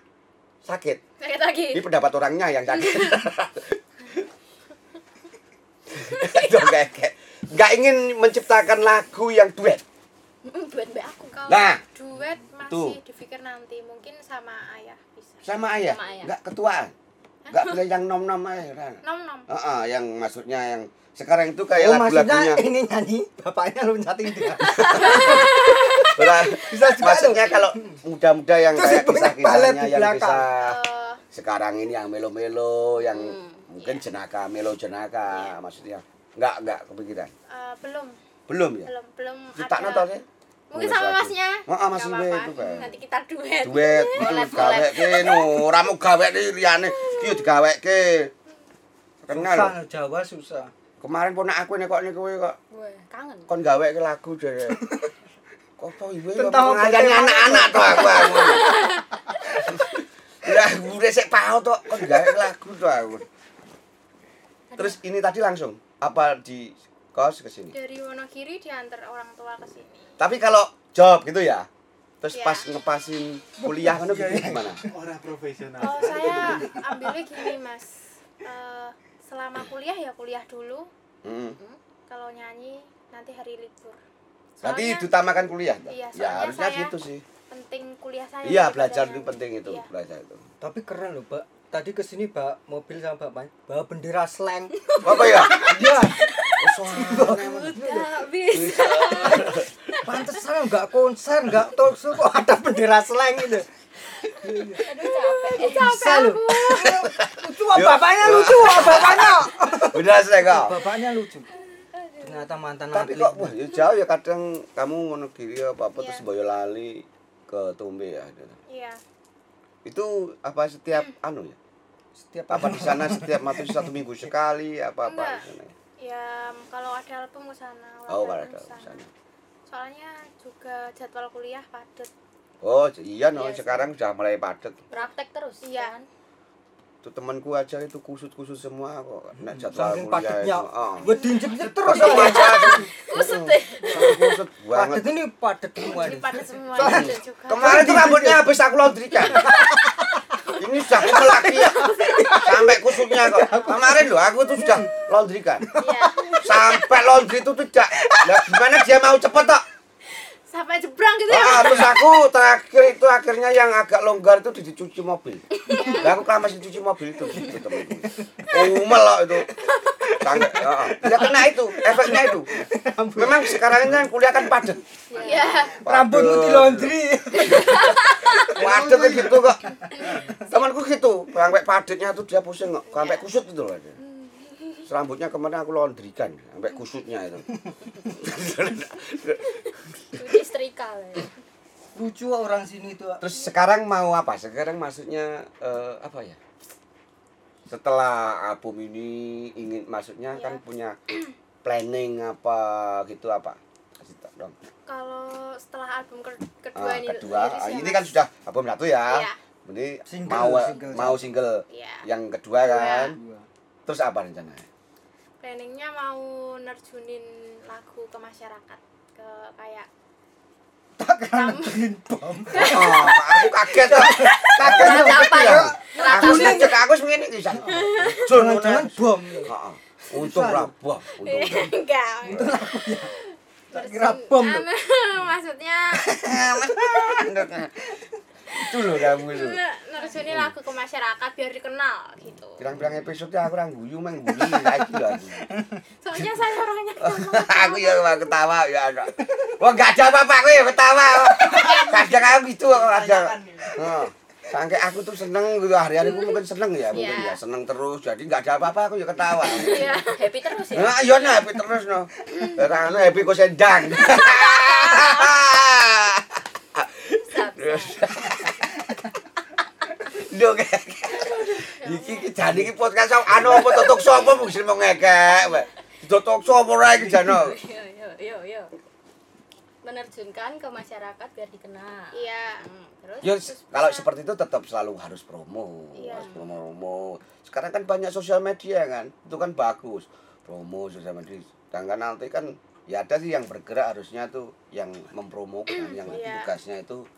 sakit. sakit lagi Ini pendapat orangnya yang sakit. Nggak ingin menciptakan lagu yang duet. Buat mbak aku. kalau Nah. duet masih Tuh. dipikir nanti mungkin sama ayah bisa Sama ayah, Sama ayah. nggak ketuaan. Nggak boleh yang nom-nom aja. nom nom Heeh, yang maksudnya yang sekarang itu kayak oh maksudnya lagu-lagunya. ini nyanyi bapaknya loncatin dia Ora, Bisa juga maksudnya kalau muda-muda yang Terus kayak kisah-kisahnya yang belakang. kisah Eh, sekarang ini yang melo-melo, yang Hmm, mungkin jenaka, melo jenaka, Iya. maksudnya nggak nggak kepikiran. eh, belum Belum ya? belum belum Kita ada nonton ya? Mungkin sama masnya. Heeh, we apa-apa. itu kayak. nanti kita duet duet itu Boleh, gawe ke no. Ora mau gawe ke liyane. Iki digawe ke. Kenal susah Jawa susah. Kemarin ponak aku nek kok niku kok. Wah, kangen. kon gawe ke lagu jare. Kok apa iwe kok Tentang ngajani anak-anak to aku aku. Ya, udah sik pau to kon gawe ke lagu to aku. Terus ini tadi langsung apa di kos ke sini? Dari Wonogiri diantar orang tua ke sini tapi kalau job gitu ya terus Iya. pas ngepasin kuliah kan gitu gimana orang profesional oh saya ambilnya gini mas Eh, selama kuliah ya kuliah dulu Hmm. kalau nyanyi nanti hari libur Berarti Soalnya diutamakan kuliah? Iya, ya harusnya saya- gitu sih. penting kuliah saya Iya, daripada belajar itu nyanyi. penting itu, Iya. belajar itu. tapi keren loh pak tadi ke sini pak mobil sama bapaknya bawa bendera slang Apa ya? iya Nggak bisa pantesan nggak konser nggak talk show kok ada bendera slang itu Aduh capek. bisa loh lucu ah, Yuk. bapaknya lucu bapaknya Udah selesai kok. bapaknya lucu ternyata mantan Tapi atlet kok wah, ya jauh ya kadang kamu Wonogiri apa apa Iya. terus Boyolali ke Tumbe ya. iya Itu apa setiap anu ya? setiap Apa di sana setiap mati satu minggu sekali apa apa di sana? Ya kalau ada album ke sana Oh, kalau ada ke sana. soalnya juga jadwal kuliah padat Oh, iya no, Iya, sekarang sudah mulai padat. Praktek terus. Iya. kan? Itu temanku aja itu kusut-kusut semua kok. Nek jadwal saking kuliah padatnya itu. Oh. gue diinjek terus Kusut aja. Kusut deh. Kusut banget. padat ini padat semua padat semua Kemarin tuh rambutnya habis aku laundrykan. Ini sudah kumel lagi ya. Sampai kusutnya kok. Kemarin loh aku tuh sudah laundrykan. iya Sampai laundry itu tidak. Lah gimana dia mau cepet tok? Sampai jebrang gitu ya Ah, terus aku terakhir itu akhirnya yang agak longgar itu dicuci mobil. Lah aku kelamas dicuci mobil itu gitu temanku. Kumel loh itu. Sangat, heeh. Ya kena itu, efeknya itu. Memang sekarang ini kan kuliah kan padat. iya rambutmu di laundry Waduh kayak gitu kok. Temanku gitu, sampai padatnya tuh dia pusing kok, sampai kusut itu loh. Dia. Rambutnya kemarin aku laundrykan, sampai kusutnya itu. Setrika. ya. lucu orang sini tuh Terus sekarang mau apa? Sekarang maksudnya eh, apa ya? Setelah album ini ingin maksudnya kan Iya. punya planning apa gitu apa? Kasih tau dong. kalau setelah album ke- kedua Ah, ini kedua, ah, ya, ini kan sudah album satu ya. Iya. Ini Single, mau single. mau single. Iya. Yang kedua kan. Terus apa rencananya? Planningnya mau nerjunin lagu ke masyarakat ke kayak bom Oh, aku kaget. Kaget Apa ya? ya? Aku aku iki. Jangan-jangan bom. Heeh. Untung ra buah, untung. enggak Tak kira bom. lho. Anu, maksudnya Itu lho kamu ne- nerjuni lagu ke masyarakat biar dikenal gitu Pirang-pirang episode aku ora guyu meng guyu lho aku. soalnya saya orangnya aku ya ketawa ya ada. Wah gak ada apa-apa aku ya ketawa. Kadang aku gitu kok kadang. Heeh. Sampai aku tuh seneng gitu hari-hari aku mungkin seneng ya mungkin Iya. ya seneng terus jadi nggak ada apa-apa aku ya ketawa. iya Happy terus ya. Nah, iya nah happy terus no. Ono happy kok sendang. Terus. Lho kayak iki iki jane iki podcast anu apa tutuk sapa mesti mau ngekek. Tutuk sapa ora iki jane. Yo yo yo yo. Menerjunkan ke masyarakat biar dikenal. iya Hmm, terus Ya Terus kalau bisa- seperti itu tetap selalu harus promo, Iya. harus promo-promo. Sekarang kan banyak sosial media kan, itu kan bagus promo sosial media. Sedangkan nanti kan ya ada sih yang bergerak harusnya tuh yang mempromokan, yang Iya. tugasnya itu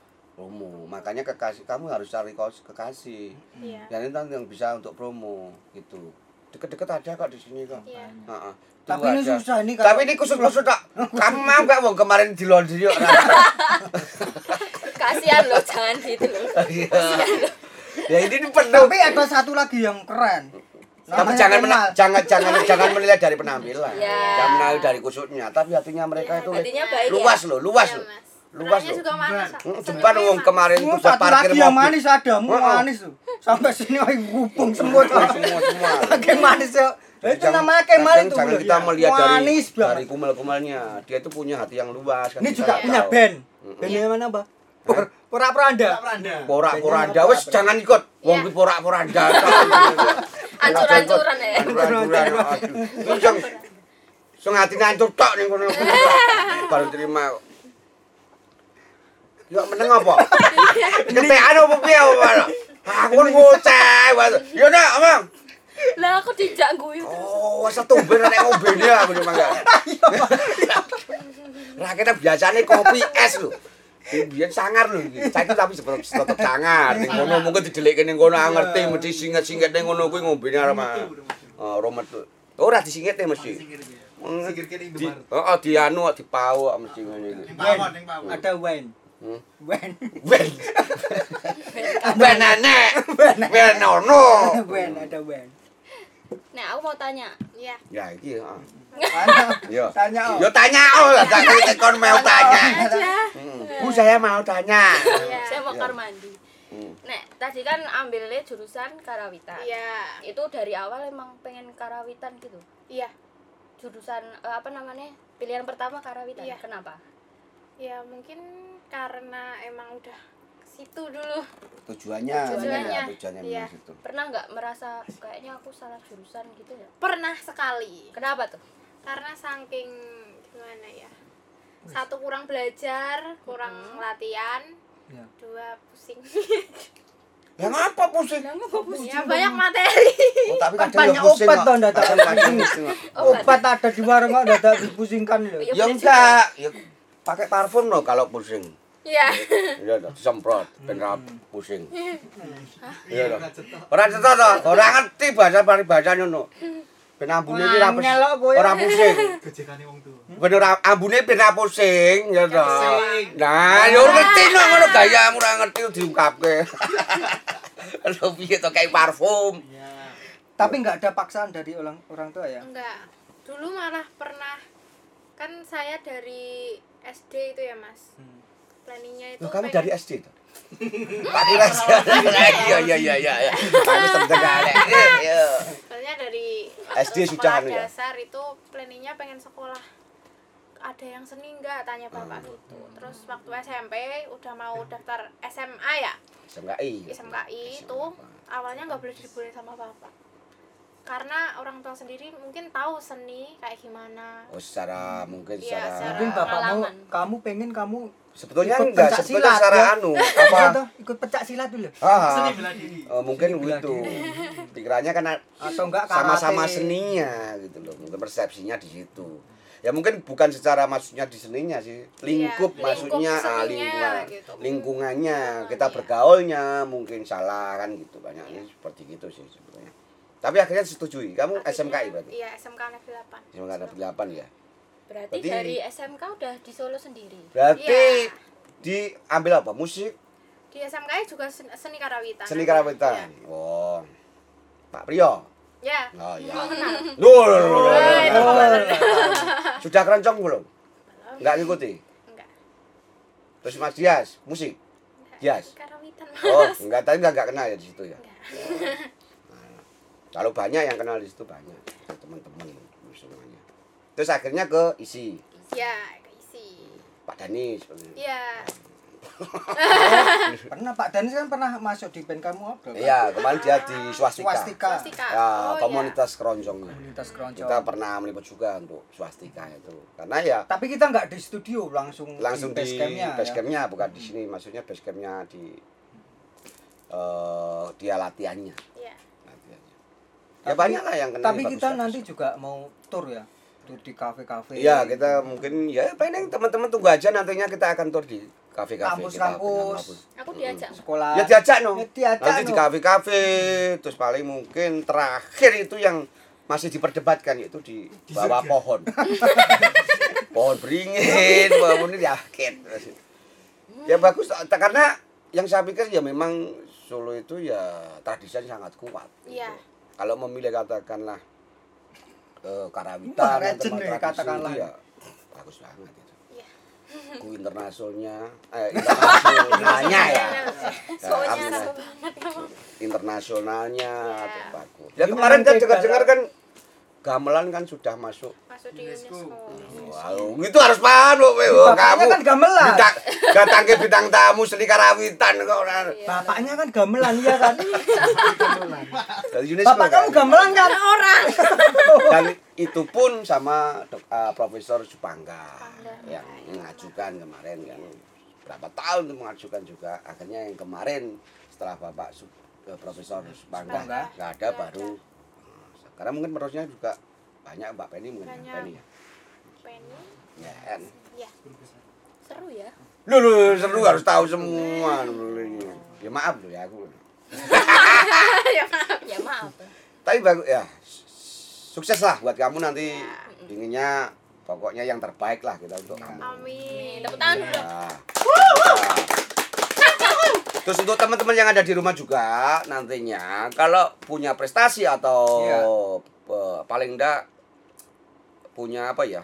promo. Makanya kekasih kamu harus cari kos kekasih. iya Dan itu nanti yang bisa untuk promo gitu. Deket-deket ada kok di sini kok. iya Heeh. Itu Tapi ini ada. susah ini Tapi ini khusus-khusus tak. Kamu mau gak wong kemarin di laundry yuk. kasihan loh jangan gitu loh. Iya. Ya ini penuh. Tapi ada satu lagi yang keren. Tapi jangan mena- jangan jangan jangan menilai dari penampilan. Ya. Jangan menilai dari kusutnya, tapi hatinya mereka itu Hatinya baik ya. luas loh, luas Iya, loh. Mas. Luas loh. juga manis Jempan wong kemarin tuh satu parkir lagi yang mobil. manis ada, mu manis tuh. Sampai sini wah ngupung semua tuh. Semua semua. Lagi manis ya. Itu Jangan- namanya Kemal itu. Jangan kita melihat dari manis dari kumel-kumelnya. Dia itu punya hati yang luas. kan Ini juga punya band. Bandnya mana, Mbak? Por Pora-poranda. Porak-poranda wes jangan ikut. Wong Iya. ki porak-poranda. Ancur-ancuran ya. Ancur-ancuran. Aduh. Yang sing atine ancur tok ning kono. Baru terima. Yo meneng apa? Ketekan apa piye apa? Aku kan ngoceh. Yo nak, Amang. Lah aku dijak guyu. Oh, wes tumben nek ngombene aku ning mangga. Raketnya biasanya kopi es lho. Biyen sangar lho iki. Saiki tapi tetep tetep sangar. Ning kono mungkin didelikke ning kono ah, ngerti mesti singet-singet ning kono kuwi ngombene arep. Oh, romet. Ora disingit e mesti. Kene Di, Indomaret. heeh, dianu kok dipau mesti ngene iki. Ada wine. Hmm. Ben. Ben nenek. Ben ono. Wine, ada wine. Nah, aku mau tanya. iya Ya iki heeh. Mana? Yo. Tanya oh. Yo tanya oh, lah tak kon mau tanya. aja Hmm. Bu saya mau tanya. Iya. Saya mau Iya. kamar mandi. Hmm. Nek, tadi kan ambilnya jurusan karawitan. iya Itu dari awal emang pengen karawitan gitu. iya Jurusan eh, apa namanya? Pilihan pertama karawitan. Iya. Kenapa? Ya mungkin karena emang udah ke situ dulu Tujuannya, Tujuannya, ya, tujuannya iya. memang situ. Pernah nggak merasa kayaknya aku salah jurusan gitu ya? pernah sekali Kenapa tuh? karena saking gimana ya satu kurang belajar kurang Mhm. latihan Ya. dua pusing Ya ngapa pusing? ya banyak materi Oh, tapi Kan banyak ya pusing obat toh, ndak tak pusing. pusing. Obat ada di warung kok dadak dipusingkan lho. Ya, Ya enggak, ya pakai parfum loh kalau pusing. ya Iya toh, disemprot ben ra pusing. Iya toh. Ora cetok. Ora toh, ora ngerti bahasa paribasa ngono. Ben ambune iki ra pus- Nganyel kok kowe. ora pusing. Gojekane wong tuwa. Ben ora ambune ben pusing, ya toh. Nah, yo ngerti no ngono gayamu ora ngerti diungkapke. Lho piye to kayak parfum. Iya. Tapi nggak ada paksaan dari orang orang tua ya. enggak dulu malah pernah kan saya dari SD itu ya mas Hmm. planningnya itu Loh, kamu pengen- dari SD toh? Tak kira sih. Iya iya iya iya. iya. Kamu terdengar. Iya. soalnya dari SD sekolah sudah anu ya? dasar itu planningnya pengen sekolah ada yang seni enggak tanya bapak Hmm. gitu terus waktu SMP udah mau daftar SMA ya SMKI. SMKI itu awalnya nggak boleh dibolehin sama bapak karena orang tua sendiri mungkin tahu seni kayak gimana. Oh secara mungkin Iya, secara secara- Mungkin bapakmu kamu pengen kamu sebetulnya ikut enggak pencak sebetulnya silat, secara ya. anu Iya apa? toh, ikut pecah silat dulu. ah, Seni bela diri. oh, mungkin Bela gitu. pikirannya kan Atau enggak sama-sama seninya gitu loh. Mungkin persepsinya di situ. Ya mungkin bukan secara maksudnya di seninya sih. Lingkup lingkup maksudnya ah, seninya lingkungan. gitu. lingkungannya kita iya. bergaulnya mungkin salah kan gitu. Banyak ini seperti gitu sih sebenarnya tapi akhirnya setujui kamu Akhirnya- SMKI berarti Iya, SMK Negeri 8. SMK ada 8 ya Berarti, Berarti- dari SMK udah di Solo sendiri. berarti Iya. diambil apa musik Di SMK juga sen- seni karawitan. seni Iya. karawitan oh Pak Priyo Ya. oh iya Eh, boleh. sudah keroncong belum Belum. nggak ngikuti Enggak. terus Mas Dias musik Enggak. Yes. Karawitan. oh enggak tadi enggak, enggak kenal ya di situ ya Enggak. Kalau banyak yang kenal di situ banyak teman-teman semuanya. Terus akhirnya ke isi Ya, keisi. Pak Dani sebenarnya. Iya. Pernah Pak Danis kan pernah masuk di band kamu apa? Iya, kemarin dia di swastika. Swastika. Swastika. Ya, Oh, komunitas keroncongnya. Komunitas keroncong. Kita pernah meliput juga untuk swastika itu. Karena ya Tapi kita nggak di studio, langsung langsung di base campnya. base ya. bukan di sini, maksudnya base campnya di eh dia latihannya. Iya. Ya banyak lah yang kenal. Tapi kita bagus. nanti juga mau tour ya, tour di kafe-kafe. Iya, kita mungkin ya paling teman-teman tunggu aja nantinya kita akan tur di kafe-kafe kita Kampus-kampus. Aku diajak. sekolah. Ya diajak no. Ya, diajak, Nanti di no. kafe-kafe terus paling mungkin terakhir itu yang masih diperdebatkan yaitu di bawah pohon. pohon beringin, pohon ini yakin. Ya bagus karena yang saya pikir ya memang Solo itu ya tradisinya sangat kuat. Iya. Kalau memilih katakanlah eh, karawitan nih, tradisi katakanlah. itu ya bagus banget itu. Iya. Ku internasionalnya, eh internasionalnya ya. Ya, Soalnya artinya rasa banget. internasionalnya Iya. bagus. Ya kemarin kan Gimana, dengar-dengar kan gamelan kan sudah masuk. Masuk di UNESCO. UNESCO. Wow, itu harus paham. Oh, Bapaknya kamu kan gamelan. bintang- datang ke bintang tamu seni karawitan kok. Iya. Bapaknya kan gamelan iya kan? Dari UNESCO Bapak kan? kamu gamelan kan? Orang. Dan itu pun sama dok- eh, Profesor Supangga yang mengajukan kemarin kan berapa tahun tuh mengajukan juga akhirnya yang kemarin setelah Bapak eh, Profesor Supangga nggak ada baru karena mungkin penerusnya juga banyak Mbak Penny mungkin ya, Banyak. Penny ya. Penny. Ya, kan. Iya. Seru ya. Lu, lu seru harus tahu semua. Ya maaf lu ya aku. ya maaf. Ya maaf. Tapi bagus ya. Sukses lah buat kamu nanti Ya. inginnya pokoknya yang terbaik lah kita untuk kamu. Amin. Tepuk tangan dulu. Ya. Terus untuk teman-teman yang ada di rumah juga nantinya kalau punya prestasi atau Iya. eh, paling enggak punya apa ya?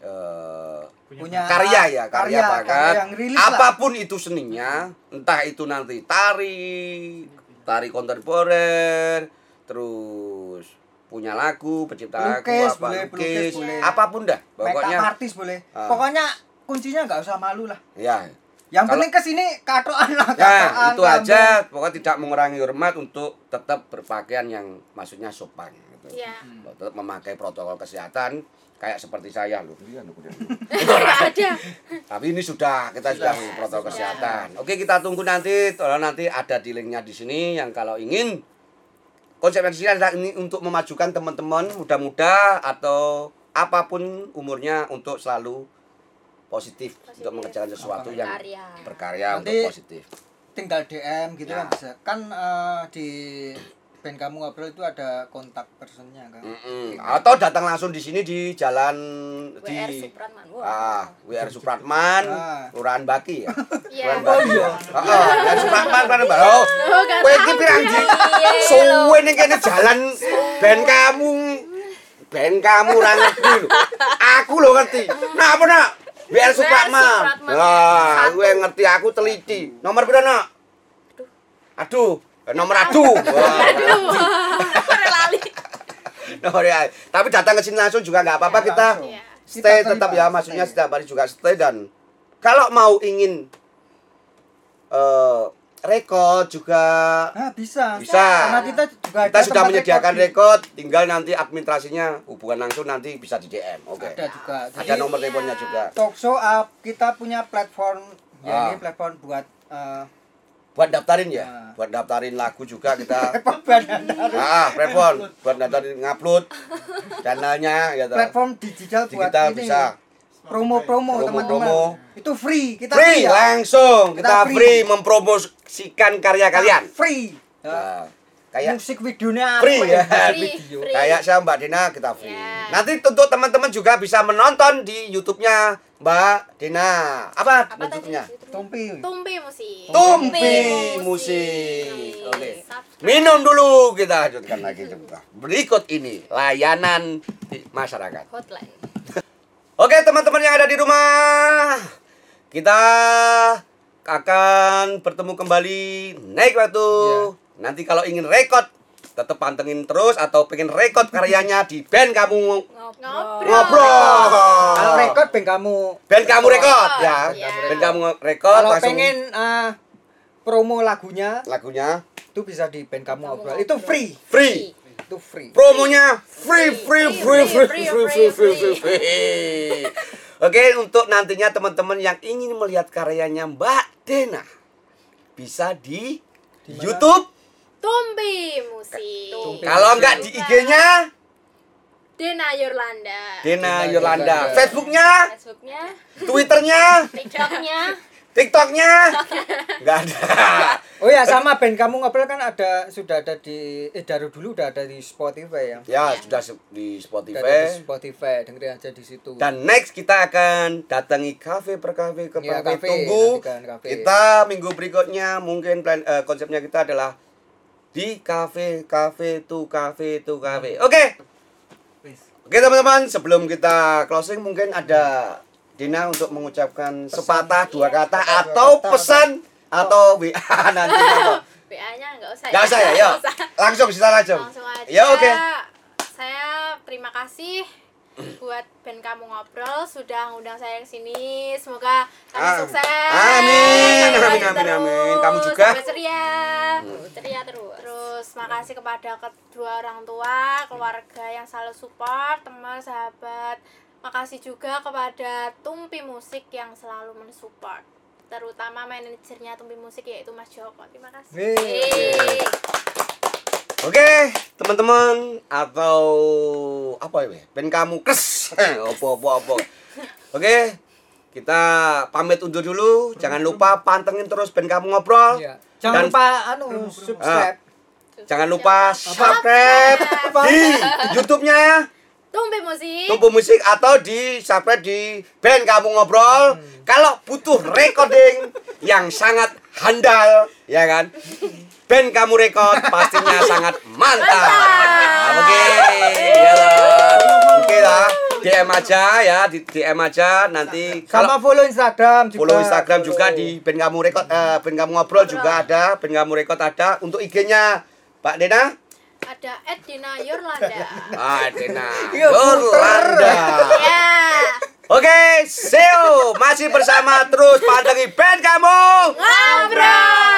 eh, Punya karya ya, karya, karya bakat. yang rilis lah. apa pun itu seninya, entah itu nanti tari, tari kontemporer, terus punya lagu, pencipta lagu, apa, boleh, pelukis, lukis, boleh. apa pun dah. Pokoknya artis boleh. Ah. Pokoknya kuncinya nggak usah malu lah. ya. Yang Kalau- penting ke sini katoan lah. Ya, katoan, itu kambing. aja. Pokoknya tidak mengurangi hormat untuk tetap berpakaian yang maksudnya sopan gitu. Iya. Tetap memakai protokol kesehatan kayak seperti saya loh. Iya, ada. Tapi ini sudah kita sudah, protokol kesehatan. Oke, kita tunggu nanti. Tolong nanti ada di linknya di sini yang kalau ingin konsep di sini adalah ini untuk memajukan teman-teman muda-muda atau apa pun umurnya untuk selalu positif, Positif. untuk mengerjakan sesuatu yang Berkarya. berkarya Nanti- untuk positif. tinggal DM gitu Ya. kan bisa. Kan eh, di band kamu ngobrol itu ada kontak personnya kan. Mm-mm. Atau datang langsung di sini di jalan di WR Supratman. Wah. ah WR Supratman, Ah. Kelurahan Baki ya. Iya. Kelurahan Baki. Heeh, WR Supratman kan Mbak. Oh, gak kowe iki pirang di Iya, suwe ning kene jalan ben kamu ben kamu ora ngerti lho. Aku lho ngerti. Nah apa nak? WR Supratman. Lah, gue ngerti aku teliti. Nomor piro nak? Aduh, eh, nomor aduh. Wah. lali. Nomor ya. Tapi datang ke sini langsung juga nggak apa-apa Ya, kita. Iya. stay Kita tetap ya maksudnya stay. setiap hari juga stay dan kalau mau ingin eh rekod juga Nah, bisa. Bisa. Karena kita juga kita ada sudah menyediakan rekod tinggal nanti administrasinya hubungan langsung nanti bisa di DM oke di- Ada juga. ada Jadi nomor teleponnya juga talk show up kita punya platform ya Ah. ini platform buat eh, buat daftarin ya. Nah. Buat daftarin lagu juga kita. Ah, platform buat daftarin ngupload channelnya ya toh. platform digital Di buat kita ini. bisa promo-promo teman-teman. Itu free, kita free free, ya. langsung kita, Kita free. free. Mempromosikan karya kalian. Free. Nah, kayak musik videonya free apa ya. Free, video. free. Kayak saya Mbak Dina kita free. Ya. Nanti untuk teman-teman juga bisa menonton di YouTube-nya Mbak Dina. Apa, Apa? YouTube-nya? Tumpi. Tumpi musik. Tumpi musik. Oke. Minum dulu kita lanjutkan lagi coba. Berikut ini layanan di masyarakat. Hotline. Oke teman-teman yang ada di rumah Kita akan bertemu kembali naik waktu Nanti kalau ingin rekod tetap pantengin terus atau pengen rekod karyanya di band kamu Ngobrol. ngobrol Kalau rekod band kamu band kamu rekod ya Ya. band kamu rekod kalau langsung pengen eh, promo lagunya lagunya itu bisa di band kamu ngobrol. Itu free. free Itu free. promonya free free free free free free free free, free. Oke untuk nantinya teman-teman yang ingin melihat karyanya Mbak Dena bisa di Di? YouTube Tumpi musik. Tumpi. kalau enggak di IG-nya Dena Yurlanda. Dena Yolanda Yolanda. Facebooknya Facebooknya, Twitternya TikToknya, TikToknya nggak ada Oh ya sama band kamu ngobrol kan ada sudah ada di eh dari dulu udah ada di Spotify ya. ya sudah se- di Udah ada Spotify di Spotify, dengerin aja di situ. Dan next kita akan datangi kafe per kafe ke Iya, kafe kafe, tunggu. kafe. Kita minggu berikutnya mungkin plan eh, konsepnya kita adalah di kafe kafe tu kafe tu kafe. Oke. Oke teman-teman, sebelum kita closing mungkin ada Dina untuk mengucapkan sepatah dua kata atau kata, pesan atau WA nanti apa. WA-nya nggak usah. Nggak usah ya, yuk. Nggak usah. Langsung kita langsung. Langsung aja. Ya oke. Saya terima kasih buat band kamu ngobrol sudah ngundang saya ke sini. Semoga kami Am- sukses. Amin, amin, amin, terus. amin. Kamu juga. Sampai ceria. ceria terus. Terus makasih kepada kedua orang tua, keluarga yang selalu support, teman, sahabat. Makasih juga kepada Tumpi Musik yang selalu mensupport. Terutama manajernya Tumpi Musik yaitu Mas Joko. Terima kasih. Yeay. Yeay. Oke, teman-teman atau apa ya? Ben kamu kes. Opo opo opo. Oke. Kita pamit undur dulu. Jangan lupa pantengin terus Ben kamu ngobrol. Iya. Jangan Dan- lupa anu subscribe. Jangan lupa subscribe di YouTube-nya Tumpi Musik. Tumpu Musik atau di subscribe di Ben kamu ngobrol. Kalau butuh recording yang sangat handal, ya kan? Ben kamu record pastinya sangat mantap. Oke, ya lah. Oke lah. DM aja ya, di DM aja nanti Sama kalau follow Instagram juga. follow Instagram juga di Ben kamu record eh, Ben kamu ngobrol juga ada, Ben kamu record ada untuk IG-nya Pak Dena. Ada Ed Dina Yurlanda. Ah, Dena. Iya, Yolanda. ya. Oke, see you. Masih bersama terus pandangi band kamu. Ngobrol.